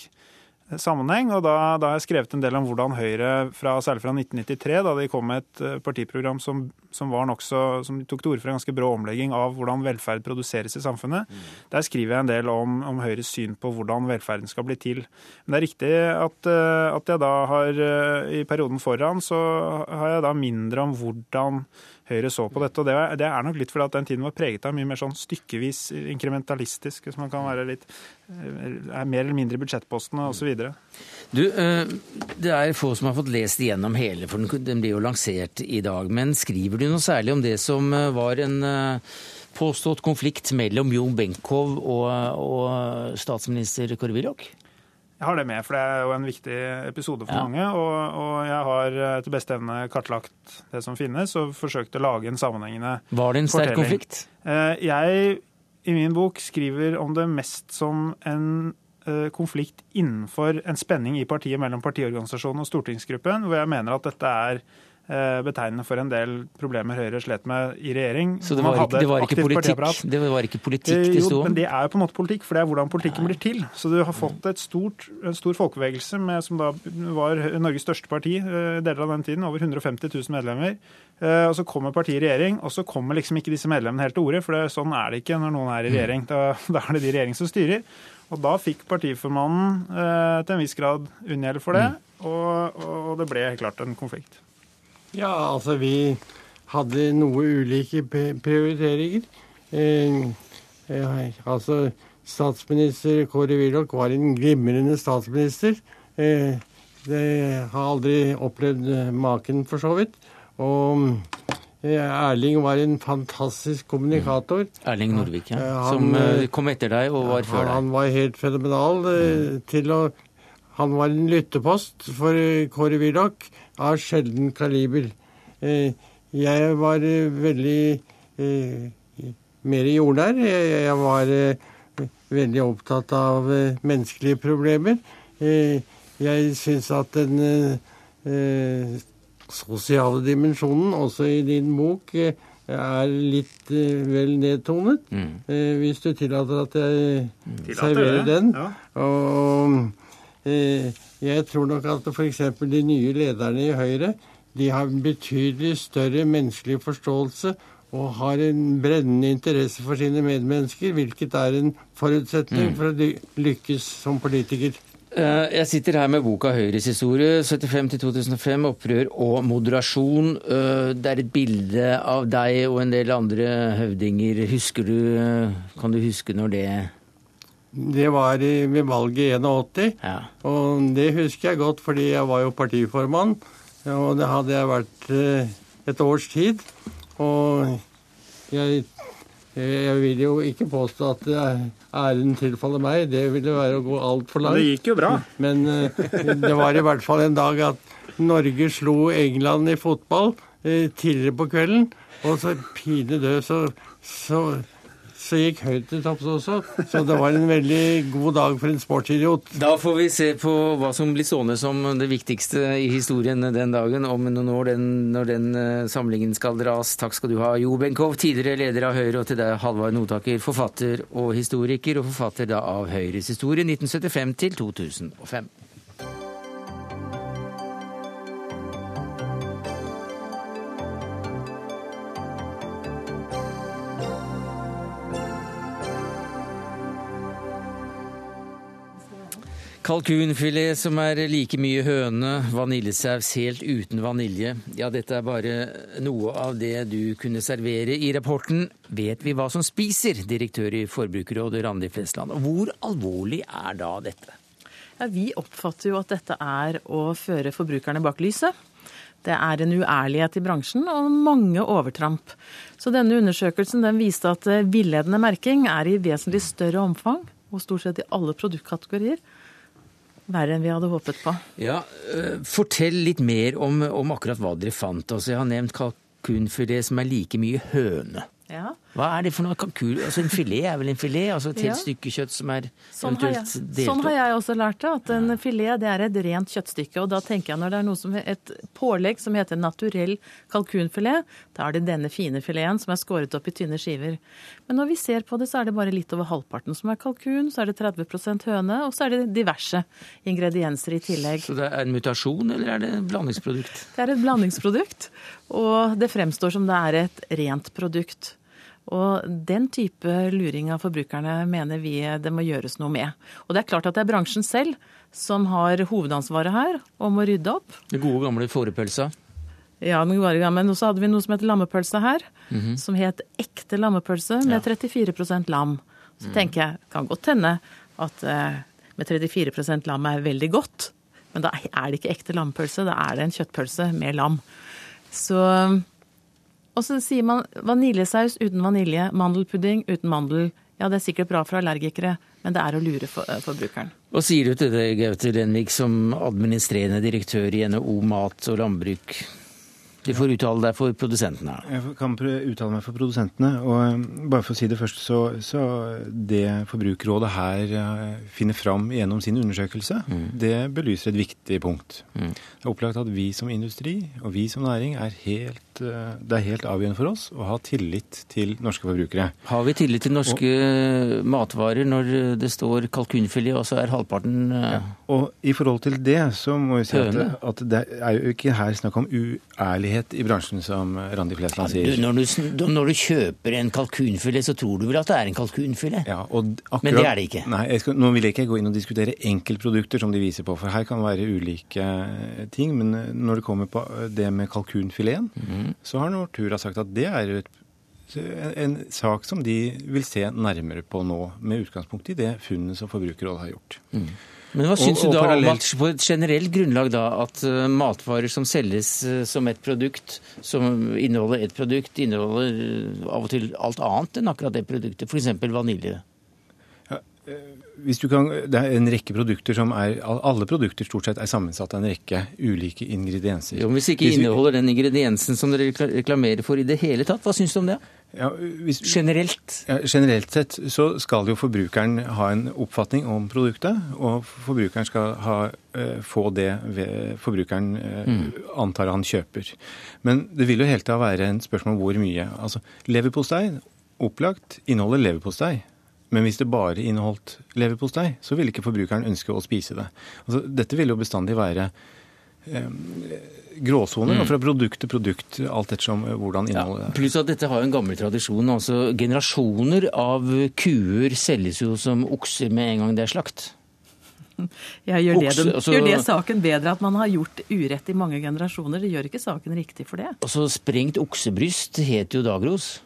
sammenheng. og da, da, har jeg skrevet en del om hvordan Høyre, fra, særlig fra 1993, da de kom med et eh, partiprogram som, som, var nok så, som tok til orde for en ganske brå omlegging av hvordan velferd produseres i samfunnet. Mm. Der skriver jeg en del om, om, Høyres syn på hvordan velferden skal bli til. Men det er riktig at, eh, at jeg da har eh, i perioden foran så har jeg da mindre om hvordan Høyre så på dette. og Det er nok litt fordi at den tiden var preget av mye mer sånn stykkevis inkrementalistisk, hvis man kan være litt er mer eller mindre i budsjettpostene osv. Du, eh, det er få som har fått lest igjennom hele, for den blir jo lansert i dag. Men skriver du noe særlig om det som eh, var en eh, påstått konflikt mellom Jo Benkow og, og statsminister Willoch? Jeg har det med, for det er jo en viktig episode for ja. mange. Og, og, jeg har etter beste evne kartlagt det som finnes, og forsøkt å lage en sammenhengende fortelling. Var det en sterk konflikt? Eh, jeg i min bok skriver om det mest som en eh, konflikt innenfor en spenning i partiet mellom partiorganisasjonen og stortingsgruppen, hvor jeg mener at dette er Eh, betegnende for en del problemer Høyre slet med i regjering. Så det var, ikke, det var ikke, politikk, det var ikke politikk det sto om? Men det er jo på en måte politikk, for det er hvordan politikken Nei. blir til. Så du har fått stort, en stor folkebevegelse med, som da var Norges største parti eh, deler av den tiden, over 150 000 medlemmer. Eh, og Så kommer partiet i regjering, og så kommer liksom ikke disse medlemmene helt til orde. For det, sånn er det ikke når noen er i regjering. Da, da er det de regjering som styrer. Og da fikk partiformannen eh, til en viss grad unngjeld for det, mm. og, og det ble helt klart en konflikt. Ja, altså vi hadde noe ulike prioriteringer. Eh, eh, altså statsminister Kåre Willoch var en glimrende statsminister. Eh, det har aldri opplevd eh, maken, for så vidt. Og eh, Erling var en fantastisk kommunikator. Erling Norvik, ja. Han, som eh, kom etter deg og var før deg. Han var helt fenomenal mm. til å Han var en lyttepost for Kåre Willoch av sjelden kaliber. Eh, jeg var eh, veldig eh, mer jordnær. Jeg var veldig opptatt av menneskelige problemer. Jeg syns at den sosiale dimensjonen, også i din bok, er litt vel nedtonet. Mm. hvis du tillater at jeg Tillater serverer det. den. Ja. Og jeg tror nok at f.eks. de nye lederne i Høyre de har en betydelig større menneskelig forståelse og har en brennende interesse for sine medmennesker, hvilket er en forutsetning mm. for å lykkes som politiker. Eh, jeg sitter her med boka 'Høyres historie', 75-2005, 'Opprør og moderasjon'. Eh, det er et bilde av deg og en del andre høvdinger. Husker du, eh, Kan du huske når det det var ved valget i 81. Ja. Og det husker jeg godt, fordi jeg var jo partiformann. Og det hadde jeg vært eh, et års tid. Og jeg, jeg vil jo ikke påstå at æren tilfaller meg. Det ville være å gå altfor langt. Det gikk jo bra. Men eh, det var i hvert fall en dag at Norge slo England i fotball eh, tidligere på kvelden. Og så pinedød så, så så gikk høyt til topps også. Så det var en veldig god dag for en sportsidiot. Da får vi se på hva som blir stående som det viktigste i historien den dagen, om noen år den, når den eh, samlingen skal dras. Takk skal du ha, Jo Benkow, tidligere leder av Høyre, og til deg, Halvard Notaker, forfatter og historiker, og forfatter da av Høyres historie 1975 til 2005. Kalkunfilet som er like mye høne, vaniljesaus helt uten vanilje. Ja, dette er bare noe av det du kunne servere i rapporten Vet vi hva som spiser? Direktør i Forbrukerrådet Randi Flesland. Hvor alvorlig er da dette? Ja, vi oppfatter jo at dette er å føre forbrukerne bak lyset. Det er en uærlighet i bransjen og mange overtramp. Så denne undersøkelsen den viste at villedende merking er i vesentlig større omfang, og stort sett i alle produktkategorier, verre enn vi hadde håpet på. Ja, uh, Fortell litt mer om, om, akkurat hva dere fant. Altså, jeg har nevnt kalkunfilet som er like mye høne. Ja. Hva er det for noe kalkun? Altså En filet er vel en filet? Altså et helt Ja. stykke kjøtt som er Sånn har, jeg, sånn har jeg også lært det, at en filet det er et rent kjøttstykke. Og da tenker jeg når det er noe som, et pålegg som heter naturell kalkunfilet, da er det denne fine fileten som er skåret opp i tynne skiver. Men når vi ser på det, så er det bare litt over halvparten som er kalkun, så er det 30% høne, og så er det diverse ingredienser i tillegg. Så det er en mutasjon, eller er det et blandingsprodukt? Det er et blandingsprodukt, og det fremstår som det er et rent produkt. Og den type luring av forbrukerne mener vi det må gjøres noe med. Og det er klart at det er bransjen selv som har hovedansvaret her og må rydde opp. Den gode gamle fårepølsa? Ja, den gode gamle. Og så hadde vi noe som het lammepølse her, Mhm. som het ekte lammepølse med 34% lam. Så tenker jeg, kan godt hende at eh, med 34% lam er veldig godt, men da er det ikke ekte lammepølse, da er det en kjøttpølse med lam. Så Og så sier man vaniljesaus uten vanilje, mandelpudding uten mandel. Ja, det er sikkert bra for allergikere, men det er å lure eh, forbrukeren. Hva sier du til det, Gaute Lenvik, som administrerende direktør i NHO Mat og Landbruk? Du får uttale deg for produsentene. Jeg kan uttale meg for produsentene. og um, bare for å si det først, så, så Det Forbrukerrådet her uh, finner fram gjennom sin undersøkelse, det belyser et viktig punkt. Det er opplagt at vi som industri og vi som næring er helt, uh, det er helt avgjørende for oss å ha tillit til norske forbrukere. Har vi tillit til norske matvarer når det står kalkunfilet, og så er halvparten ja. Og i forhold til det så må vi si at, at det er jo ikke her snakk om uærlighet i bransjen, som Randi Flesland du, sier. når, du, når du kjøper en kalkunfilet, så tror du vel at det er en kalkunfilet? Ja, akkurat, Men det er det ikke. Nei, skal, Nå vil jeg ikke gå inn og diskutere enkeltprodukter som de viser på, for her kan det være ulike eh, ting. Men eh, når det kommer på eh, det med kalkunfileten, Mhm. så har Nortura sagt at det er et, en, en sak som de vil se nærmere på nå, med utgangspunkt i det funnet som Forbrukerrådet har gjort. Men hva syns du da om at på et generelt grunnlag da, at eh, matvarer som selges eh, som et produkt, som inneholder et produkt, inneholder eh, av og til alt annet enn akkurat det produktet, f.eks. vanilje? Hvis du kan, det er en rekke produkter som er Alle produkter stort sett er sammensatt av en rekke ulike ingredienser. Jo, men Hvis det ikke Hvis vi- inneholder den ingrediensen som dere reklamerer for i det hele tatt, hva syns du om det? Ja, hvis, Generelt? Ja, generelt sett så skal jo forbrukeren ha en oppfatning om produktet, og forbrukeren skal ha, eh, få det ved forbrukeren eh, Mm. antar han kjøper. Men det vil jo hele tida være en spørsmål om hvor mye. Altså, leverpostei, opplagt, inneholder leverpostei. Men hvis det bare inneholdt leverpostei, så vil ikke forbrukeren ønske å spise det. Altså, dette vil jo bestandig være gråsoner, Mm. og fra produkt til produkt, alt ettersom eh, hvordan innholdet er. Pluss at dette har jo en gammel tradisjon. altså Generasjoner av kuer selges jo som okser med en gang det er slakt. Ja, gjør, det, Okse, den, altså- gjør det saken bedre at man har gjort urett i mange generasjoner? Det gjør ikke saken riktig for det. Altså Sprengt oksebryst het jo dagros.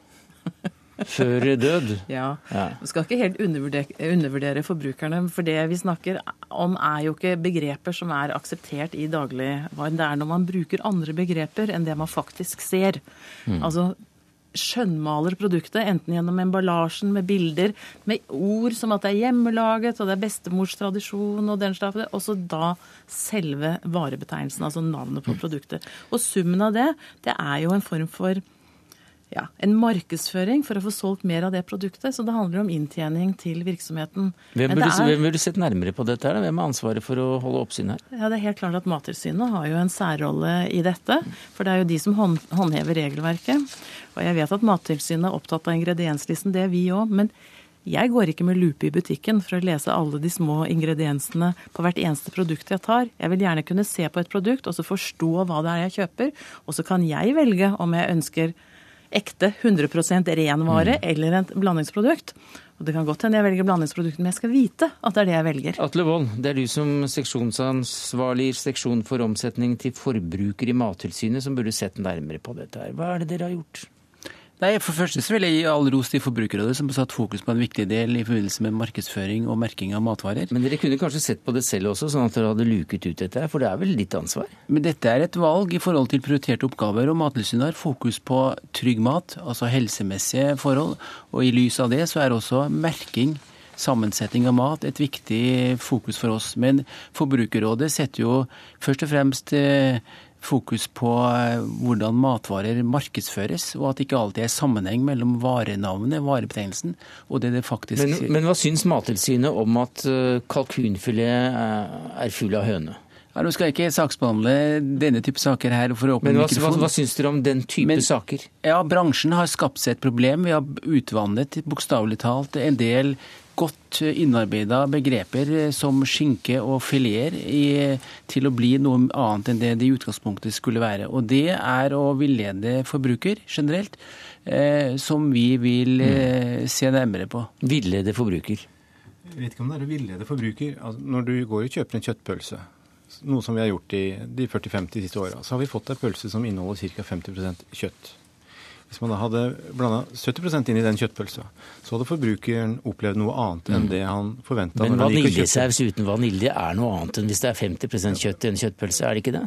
Før død. Ja. Ja. Vi skal ikke helt undervurdere, undervurdere forbrukerne, for det vi snakker om er jo ikke begreper som er akseptert i dagligvaren. Det er når man bruker andre begreper enn det man faktisk ser. Mm. Altså skjønnmaler produktet, enten gjennom emballasjen med bilder, med ord som at det er hjemmelaget, og det er bestemors tradisjon og den slags, og så da selve varebetegnelsen, altså navnet på produktet. Og summen av det, det er jo en form for ja, en markedsføring for å få solgt mer av det produktet. Så det handler om inntjening til virksomheten. Hvem burde, er- hvem burde sett nærmere på dette? her? Hvem har ansvaret for å holde oppsyn her? Ja, Det er helt klart at Mattilsynet har jo en særrolle i dette. For det er jo de som hånd, håndhever regelverket. Og jeg vet at Mattilsynet er opptatt av ingredienslisten, det er vi òg. Men jeg går ikke med lupe i butikken for å lese alle de små ingrediensene på hvert eneste produkt jeg tar. Jeg vil gjerne kunne se på et produkt og så forstå hva det er jeg kjøper. Og så kan jeg velge om jeg ønsker ekte 100 ren vare eller et blandingsprodukt. Og det kan godt hende jeg velger blandingsproduktet, men jeg skal vite at det er det jeg velger. Atle Wold, det er du som seksjonsansvarlig i seksjon for omsetning til forbruker i Mattilsynet som burde sett nærmere på dette her. Hva er det dere har gjort? Nei, For første så vil jeg gi all ros til Forbrukerrådet, som har satt fokus på en viktig del i forbindelse med markedsføring og merking av matvarer. Men dere kunne kanskje sett på det selv også, sånn at dere hadde luket ut dette her, for det er vel ditt ansvar? Men dette er et valg i forhold til prioriterte oppgaver, og Mattilsynet har fokus på trygg mat, altså helsemessige forhold. Og i lys av det så er også merking sammensetning av mat et viktig fokus for oss. Men Forbrukerrådet setter jo først og fremst fokus på hvordan matvarer markedsføres, og at det ikke alltid er sammenheng mellom varenavnet, varebetegnelsen, og det det faktisk Men, men hva syns Mattilsynet om at kalkunfilet er full av høne? Ja, Nå skal jeg ikke saksbehandle denne type saker her. for å åpne Men hva, mikrofon. hva, hva syns dere om den type Men- saker? Ja, Bransjen har skapt seg et problem. Vi har utvannet bokstavelig talt en del godt innarbeida begreper eh, som skinke og fileter til å bli noe annet enn det det i utgangspunktet skulle være. Og det er å villede forbruker generelt, eh, som vi vil eh, se nærmere på. Villede forbruker? Jeg vet ikke om det er å villede forbruker. Altså, når du går og kjøper en kjøttpølse, noe som vi har gjort i de 40-50 siste åra, så har vi fått ei pølse som inneholder ca. 50% kjøtt. Hvis man da hadde blanda 70% inn i den kjøttpølsa, så hadde forbrukeren opplevd noe annet enn det han forventa. Men vaniljesaus uten vanilje er noe annet enn hvis det er 50% kjøtt i en kjøttpølse, er det ikke det?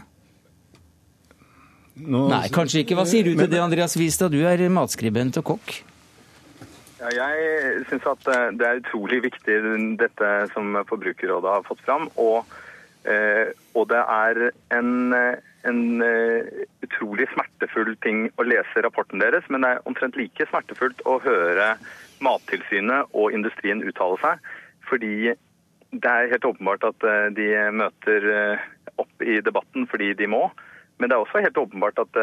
Nå- Nei, kanskje ikke. Hva sier du til det, Andreas Wistad? Du er matskribent og kokk. Ja, jeg syns at eh, det er utrolig viktig dette som Forbrukerrådet har fått fram. Og, eh, og det er en, eh, en eh, utrolig smertefull ting å lese rapporten deres, men det er omtrent like smertefullt å høre Mattilsynet og industrien uttale seg. Fordi det er helt åpenbart at eh, de møter eh, opp i debatten fordi de må. Men det er også helt åpenbart at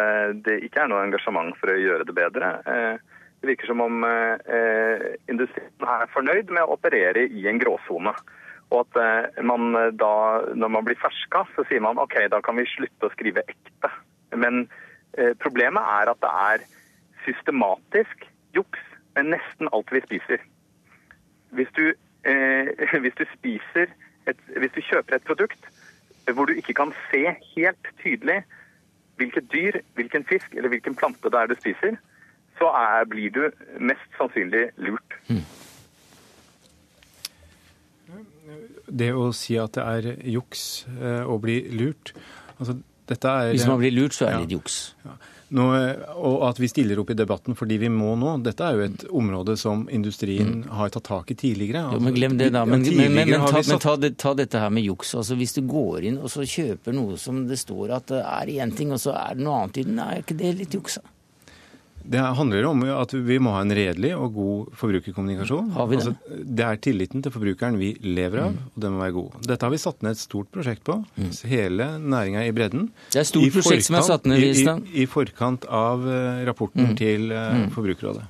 det ikke er noe engasjement for å gjøre det bedre. Det virker som om industrien er fornøyd med å operere i en gråsone. Og at eh, man eh, da, når man blir ferska, så sier man OK, da kan vi slutte å skrive ekte. Men eh, problemet er at det er systematisk juks med nesten alt vi spiser. Hvis du, eh, hvis du spiser et, Hvis du kjøper et produkt hvor du ikke kan se helt tydelig hvilket dyr, hvilken fisk eller hvilken plante det er du spiser, så er, blir du mest sannsynlig lurt. Det å si at det er juks eh, å bli lurt altså, dette er, Hvis man blir lurt, så er det Ja. litt juks. Nå, og at vi stiller opp i debatten fordi vi må nå. Dette er jo et område som industrien har tatt tak i tidligere. Jo, men glem det, da. Men, men, men, men, ta, ta, det, ta dette her med juks. Altså, hvis du går inn og så kjøper noe som det står at det er én ting, og så er det noe annet i den, er ikke det litt juks? da? Det handler om at vi må ha en redelig og god forbrukerkommunikasjon. Har vi det? Mm. Altså, det er tilliten til forbrukeren vi lever av, og den må være god. Dette har vi satt ned et stort prosjekt på. Hele næringa i bredden. Det er et stort I prosjekt som er satt ned, i, Listad. i, I forkant av eh, rapporten Mm. til eh, Mm. Forbrukerrådet.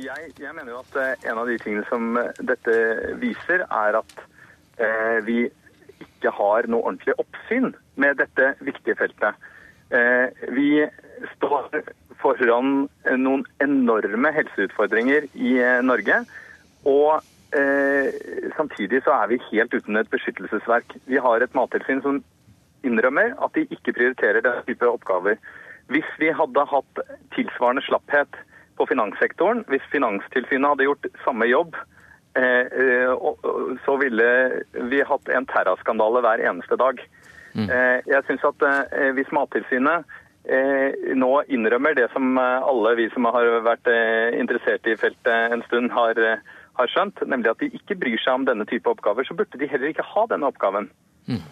Jeg, jeg mener jo at eh, en av de tingene som dette viser, er at eh, vi ikke har noe ordentlig oppsyn med dette viktige feltet. Eh, vi står foran eh, noen enorme helseutfordringer i eh, Norge. Og eh, samtidig så er vi helt uten et beskyttelsesverk. Vi har et mattilsyn som innrømmer at de ikke prioriterer den type oppgaver. Hvis vi hadde hatt tilsvarende slapphet på finanssektoren, hvis Finanstilsynet hadde gjort samme jobb, eh, så ville vi hatt en terraskandale hver eneste dag. Eh, Jeg synes at eh, Hvis Mattilsynet nå innrømmer det som eh, alle vi som har vært eh, interessert i feltet en stund, har, eh, har skjønt, nemlig at de ikke bryr seg om denne type oppgaver, så burde de heller ikke ha denne oppgaven. Ja,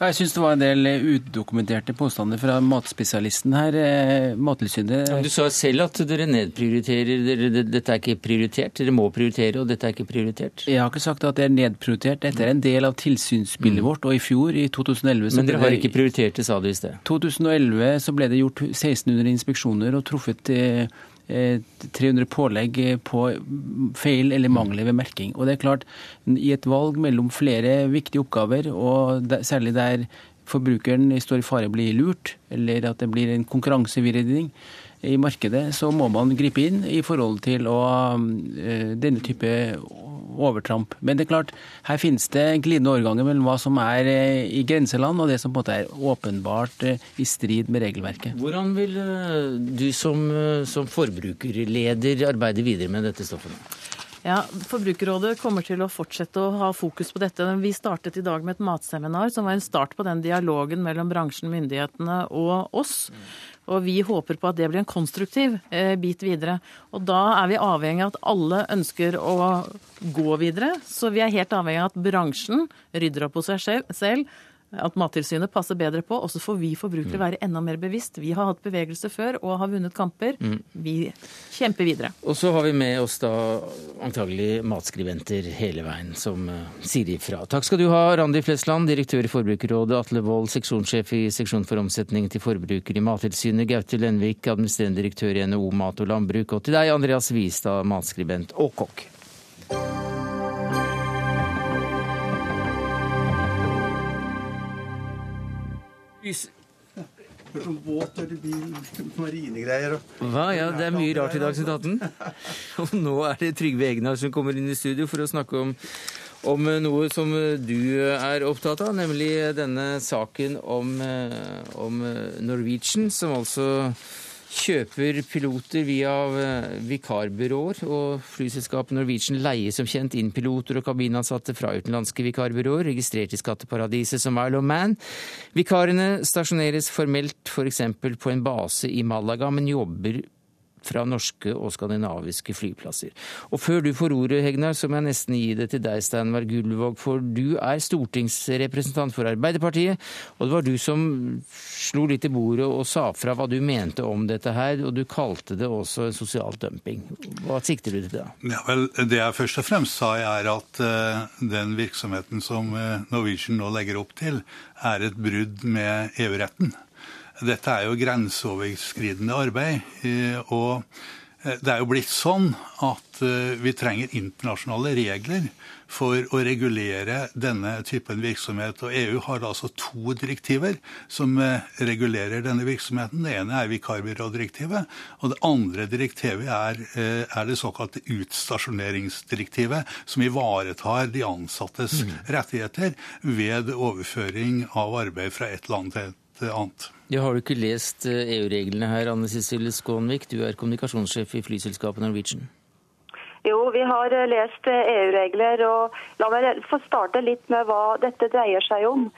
Jeg syns det var en del eh, udokumenterte påstander fra matspesialisten her. eh, Mattilsynet Du sa selv at dere nedprioriterer. Dere, dette er ikke prioritert. Dere må prioritere, og dette er ikke prioritert. Jeg har ikke sagt at det er nedprioritert. Dette er en del av tilsynsbildet vårt. Og i fjor, i 2011 så Men dere har ikke prioritert det, sa du i sted. 2011 så ble det gjort 1600 inspeksjoner og truffet eh, 300 pålegg eh, på feil eller mangler ved merking. Og det er klart, i et valg mellom flere viktige oppgaver, og særlig der forbrukeren står i fare å bli lurt, eller at det blir en konkurransevridning i markedet, så må man gripe inn i forhold til å, eh, denne type overtramp. Men det er klart, her finnes det glidende overganger mellom hva som er eh, i grenseland, og det som på en måte er åpenbart eh, i strid med regelverket. Hvordan vil du som, som forbrukerleder arbeide videre med dette stoffet? Ja, Forbrukerrådet kommer til å fortsette å ha fokus på dette. Vi startet i dag med et matseminar som var en start på den dialogen mellom bransjen, myndighetene og oss. Og vi håper på at det blir en konstruktiv eh, bit videre. Og da er vi avhengig av at alle ønsker å gå videre. Så vi er helt avhengig av at bransjen rydder opp hos seg selv at Mattilsynet passer bedre på. Og så får vi forbrukere Mm. være enda mer bevisst. Vi har hatt bevegelse før og har vunnet kamper. Mm. Vi kjemper videre. Og så har vi med oss da antagelig matskribenter hele veien som eh, sier ifra. Takk skal du ha, Randi Flesland, direktør i Forbrukerrådet, Atle Wold, seksjonssjef i seksjon for omsetning til forbruker i Mattilsynet, Gaute Lenvik, administrerende direktør i NHO Mat og Landbruk, og til deg, Andreas Wistad, matskribent og kokk. Sånn båt eller bil, marinegreier og Hva? Ja, det er mye rart i Dagsnytt 18. Og nå er det Trygve Egnar som kommer inn i studio for å snakke om, om noe som du er opptatt av, nemlig denne saken om, eh, om Norwegian, som altså kjøper piloter via eh, vikarbyråer. Og flyselskapet Norwegian leier som kjent inn piloter og kabinansatte fra utenlandske vikarbyråer, registrert i skatteparadiset som Isle of Man. Vikarene stasjoneres formelt f.eks. For på en base i Malaga, men jobber fra norske og skandinaviske flyplasser. Og før du får ordet, Hegnar, så må jeg nesten gi det til deg, Steinberg Gullvåg, for du er stortingsrepresentant for Arbeiderpartiet, og det var du som slo litt i bordet og sa fra hva du mente om dette her, og du kalte det også sosial dumping. Hva sikter du til da? Ja, vel, Det jeg først og fremst sa, er at uh, den virksomheten som uh, Norwegian nå legger opp til, er et brudd med EU-retten. Dette er jo grenseoverskridende arbeid. Og det er jo blitt sånn at vi trenger internasjonale regler for å regulere denne typen virksomhet. Og EU har altså to direktiver som regulerer denne virksomheten. Det ene er vikarbyrådirektivet, og det andre direktivet er, er det såkalte utstasjoneringsdirektivet, som ivaretar de ansattes rettigheter ved overføring av arbeid fra et land til et annet. Ja, har du ikke lest EU-reglene her, Anne Cecilie Skånvik? Du er kommunikasjonssjef i flyselskapet Norwegian. Jo, vi har lest EU-regler, og la meg få starte litt med hva dette dreier seg om.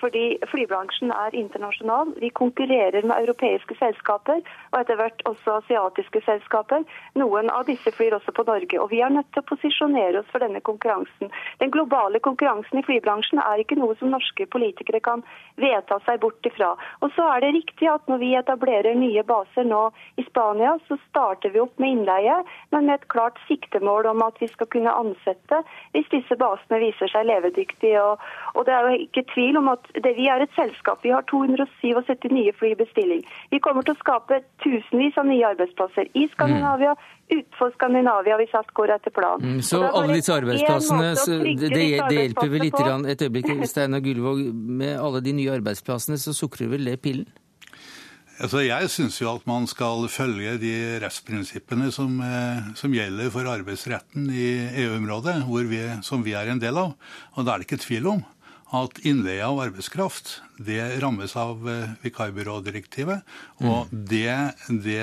Fordi flybransjen er internasjonal. Vi konkurrerer med europeiske selskaper, og etter hvert også asiatiske selskaper. Noen av disse flyr også på Norge. Og vi er nødt til å posisjonere oss for denne konkurransen. Den globale konkurransen i flybransjen er ikke noe som norske politikere kan vedta seg bort ifra. Og så er det riktig at når vi etablerer nye baser nå i Spania, så starter vi opp med innleie, men med et klart siktemål om at vi skal kunne ansette hvis disse basene viser seg levedyktige. Og, og det er jo ikke tvil om at det, vi er et selskap. Vi har 277 nye fly i bestilling. Vi kommer til å skape tusenvis av nye arbeidsplasser i Skandinavia, utenfor Skandinavia hvis alt går etter planen. Mm, så alle disse arbeidsplassene, det, det, det hjelper vel litt grann, et øyeblikk, Steinar Gullvåg, med alle de nye arbeidsplassene, så sukrer vel det pillen? Altså, jeg syns jo at man skal følge de rettsprinsippene som, som gjelder for arbeidsretten i EU-området, som vi er en del av. Og da er det ikke tvil om at innleie av arbeidskraft det rammes av vikarbyrådirektivet. Og det, det,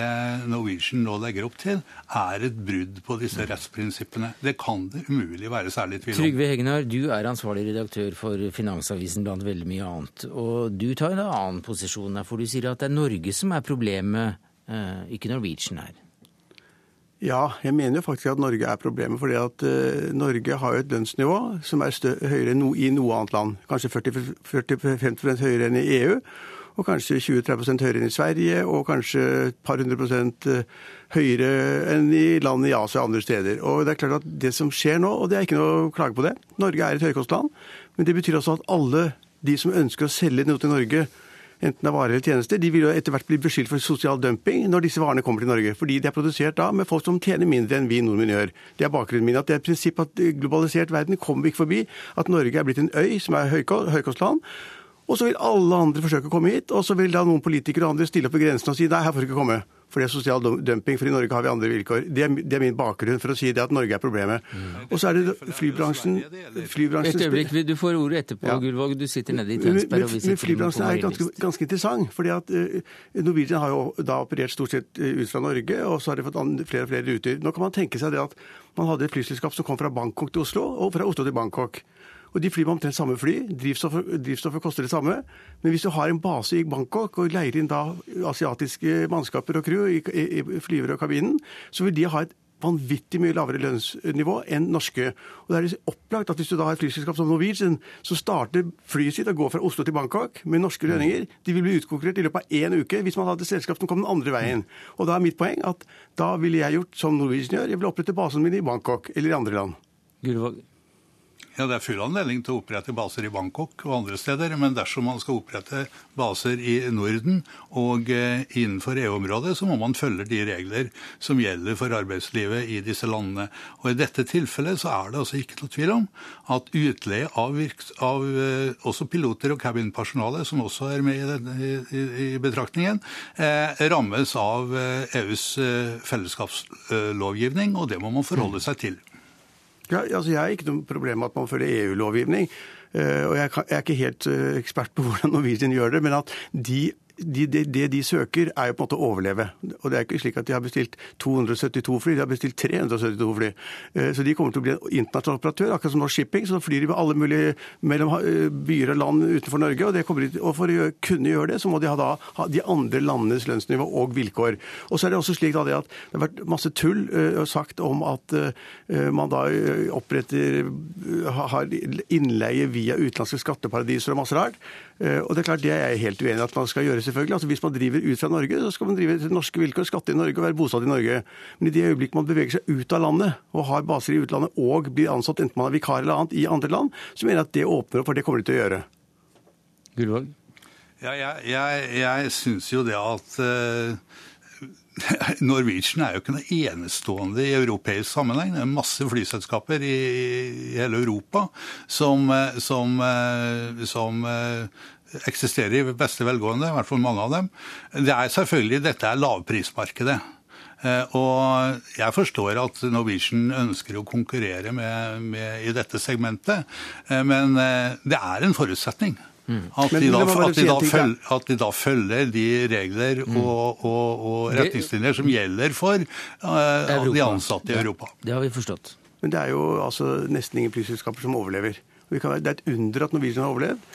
Norwegian nå legger opp til, er et brudd på disse rettsprinsippene. Det kan det umulig være særlig tvil om. Trygve Hegnar, du er ansvarlig redaktør for Finansavisen blant veldig mye annet. Og du tar en annen posisjon her, for du sier at det er Norge som er problemet, ikke Norwegian her. Ja, jeg mener jo faktisk at Norge er problemet. fordi at uh, Norge har jo et lønnsnivå som er høyere enn no i noe annet land. Kanskje 40-50 høyere enn i EU, og kanskje 20-30 høyere enn i Sverige, og kanskje et par hundre prosent høyere enn i land i Asia og andre steder. Og det er klart at det som skjer nå, og det er ikke noe å klage på det Norge er et høykostland, men det betyr også at alle de som ønsker å selge noe til Norge, enten det er varer eller tjenester, de vil jo etter hvert bli beskyldt for sosial dumping når disse varene kommer til Norge. Fordi de er produsert da med folk som tjener mindre enn vi nordmenn gjør. Det er bakgrunnen min. At det er et prinsipp at globalisert verden kommer vi ikke forbi. At Norge er blitt en øy som er høykostland. Og så vil alle andre forsøke å komme hit, og så vil da noen politikere og andre stille opp ved grensen og si nei, her får du ikke komme. For det er sosial dumping, for i Norge har vi andre vilkår. Det er, det er min bakgrunn for å si det at Norge er problemet. Mm. Og så er det flybransjen, flybransjen Et øyeblikk, du får ordet etterpå, ja. Gullvåg. Du sitter nede i Tønsberg. Men, men flybransjen er ganske, ganske, interessant. fordi at uh, Norwegian har jo da operert stort sett uh, ut fra Norge, og så har de fått flere og flere ruter. Nå kan man tenke seg det at man hadde et flyselskap som kom fra Bangkok til Oslo, og fra Oslo til Bangkok. Og de flyr med omtrent samme fly. Drivstoffet, drivstoffet, koster det samme. Men hvis du har en base i Bangkok og leier inn da asiatiske mannskaper og crew i, i, i flyvere og kabinen, så vil de ha et vanvittig mye lavere lønnsnivå enn norske. Og det er opplagt at Hvis du da har et flyselskap som Norwegian, så starter flyet sitt og går fra Oslo til Bangkok med norske lønninger. De vil bli utkonkurrert i løpet av én uke hvis man hadde et selskap som kom den andre veien. Og Da er mitt poeng at da ville jeg gjort som Norwegian gjør. Jeg ville opprette basen min i Bangkok eller i andre land. Gurvåg. Ja, Det er full anledning til å opprette baser i Bangkok og andre steder. Men dersom man skal opprette baser i Norden og eh, innenfor EU-området, så må man følge de regler som gjelder for arbeidslivet i disse landene. Og I dette tilfellet så er det altså ikke noe tvil om at utleie av, av eh, også piloter og cabinpersonale, som også er med i, denne, i, i betraktningen, eh, rammes av EUs eh, e fellesskapslovgivning, og det må man forholde seg til. Ja, altså Jeg har ikke noe problem med at man følger EU-lovgivning. Uh, og jeg, er ikke helt uh, ekspert på hvordan Norwegian gjør det, men at de de, de, det de søker, er jo på en måte å overleve. Og det er ikke slik at de har bestilt 272 fly, de har bestilt 372 fly. Eh, så de kommer til å bli en internasjonal operatør, akkurat som Norsk Shipping. Så flyr de med alle mulige mellom eh, byer og land utenfor Norge. Og, de, og for å kunne gjøre det, så må de ha, da, ha de andre landenes lønnsnivå og vilkår. Og så er det også slik da, det at det har vært masse tull uh, sagt om at man da oppretter har innleie via utenlandske skatteparadiser og masse rart. Uh, og det er klart det er jeg helt uenig i at man skal gjøre selvfølgelig. Altså Hvis man driver ut fra Norge, så skal man drive til norske vilkår, skatte i Norge og være bosatt i Norge. Men i det øyeblikk man beveger seg ut av landet og har baser i utlandet og blir ansatt enten man er vikar eller annet i andre land, så mener jeg at det åpner opp for det kommer de til å gjøre. Gullvåg? Ja, jeg jeg, jeg syns jo det at uh... Norwegian er jo ikke noe enestående i europeisk sammenheng. Det er masse flyselskaper i, hele Europa som, eh, som, eh, som eksisterer i beste velgående, i hvert fall mange av dem. Det er selvfølgelig, Dette er lavprismarkedet. Eh, og jeg forstår at Norwegian ønsker å konkurrere med, med, i dette segmentet, eh, men eh, det er en forutsetning. Mm. At, de da, at, de følger, at, de da, følger de regler mm. og, og, og, retningslinjer som gjelder for uh, de ansatte i Europa. Det har vi forstått. Men det er jo altså nesten ingen flyselskaper som overlever. det er et under at Norwegian har overlevd.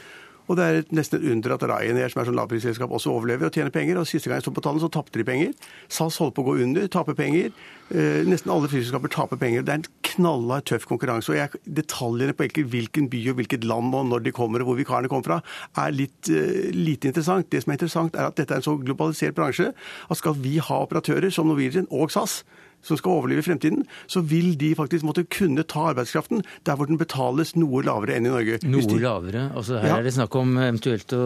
Og det er nesten et under at Ryanair, som er sånn lavprisselskap, også overlever og tjener penger. Og Siste gang jeg sto på tallene, så tapte de penger. SAS holder på å gå under, taper penger. Eh, nesten alle flyselskaper taper penger. Det er en knallhard tøff konkurranse. og jeg, Detaljene på hvilken by og hvilket land og når de kommer og hvor vikarene kommer fra, er litt eh, lite interessant. Det som er interessant, er at dette er en så globalisert bransje at skal vi ha operatører som Norwegian og SAS, som skal overleve i fremtiden, så vil de faktisk måtte kunne ta arbeidskraften der hvor den betales noe lavere enn i Norge. Noe de... lavere? Altså Her ja. er det snakk om eventuelt å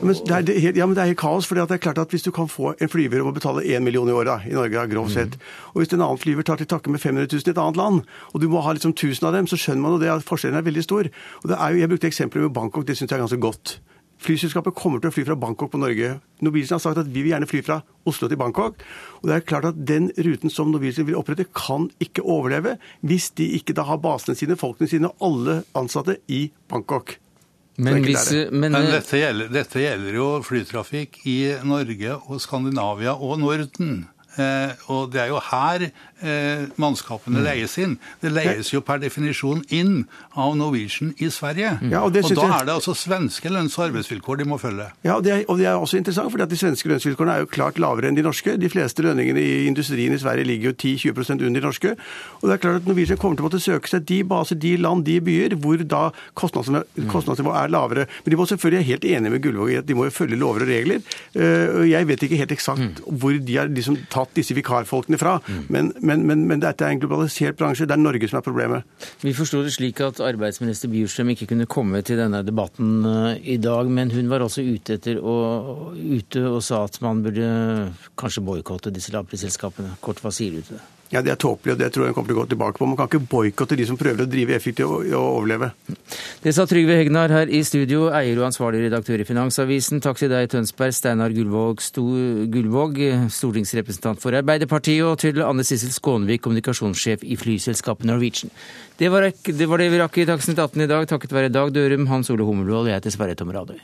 men det er, helt, Ja, men det er helt kaos. for det er klart at Hvis du kan få en flyver om å betale 1 million i året i Norge, grovt sett, mm. og hvis en annen flyver tar til takke med 500 000 i et annet land, og du må ha liksom 1000 av dem, så skjønner man jo det at forskjellen er veldig stor. Og det er jo, Jeg brukte eksempler med Bangkok, det syns jeg er ganske godt. Flyselskapet kommer til å fly fra Bangkok på Norge. Norwegian har sagt at vi vil gjerne fly fra Oslo til Bangkok. Og det er klart at Den ruten som Norwegian vil opprette, kan ikke overleve hvis de ikke da har basene sine, folkene sine og alle ansatte i Bangkok. Men, hvis, men, men dette, gjelder, dette gjelder jo flytrafikk i Norge og Skandinavia og Norden. Eh, og det er jo her eh, mannskapene mm. leies inn. Det leies jo per definisjon inn av Norwegian i Sverige. Ja, og, og, da er det altså svenske lønns- og arbeidsvilkår de må følge. Ja, og det er, og det er også interessant, for de svenske lønnsvilkårene er jo klart lavere enn de norske. De fleste lønningene i industrien i Sverige ligger jo 10-20% under de norske. Og det er klart at Norwegian kommer til å måtte søke seg de baser, de land, de byer hvor da kostnadsnivået er lavere. Men de må selvfølgelig, er helt enige med Gullvåg i at de må jo følge lover og regler. Eh, jeg vet ikke helt eksakt mm. hvor de har liksom tatt disse vikarfolkene fra. Mm. Men, men, men, men, dette er en globalisert bransje. Det er Norge som er problemet. Vi forsto det slik at arbeidsminister Bjurstrøm ikke kunne komme til denne debatten eh, i dag, men hun var også ute, etter å, ute og sa at man burde kanskje boikotte disse lavprisselskapene. Kort, hva sier du til det? Ja, Det er tåpelig, og det tror jeg kommer til å gå tilbake på. Man kan ikke boikotte de som prøver å drive effektivt og overleve. Det sa Trygve Hegnar her i studio, eier og ansvarlig redaktør i Finansavisen. Takk til deg, Tønsberg, Steinar Gullvåg, Gullvåg, stortingsrepresentant for Arbeiderpartiet, og til Anne Sissel Skånvik, kommunikasjonssjef i flyselskapet Norwegian. Det var, det vi rakk i Dagsnytt 18 i dag, takket være Dag Dørum, Hans Ole Hummelvold jeg heter Sverre Tom Radøy.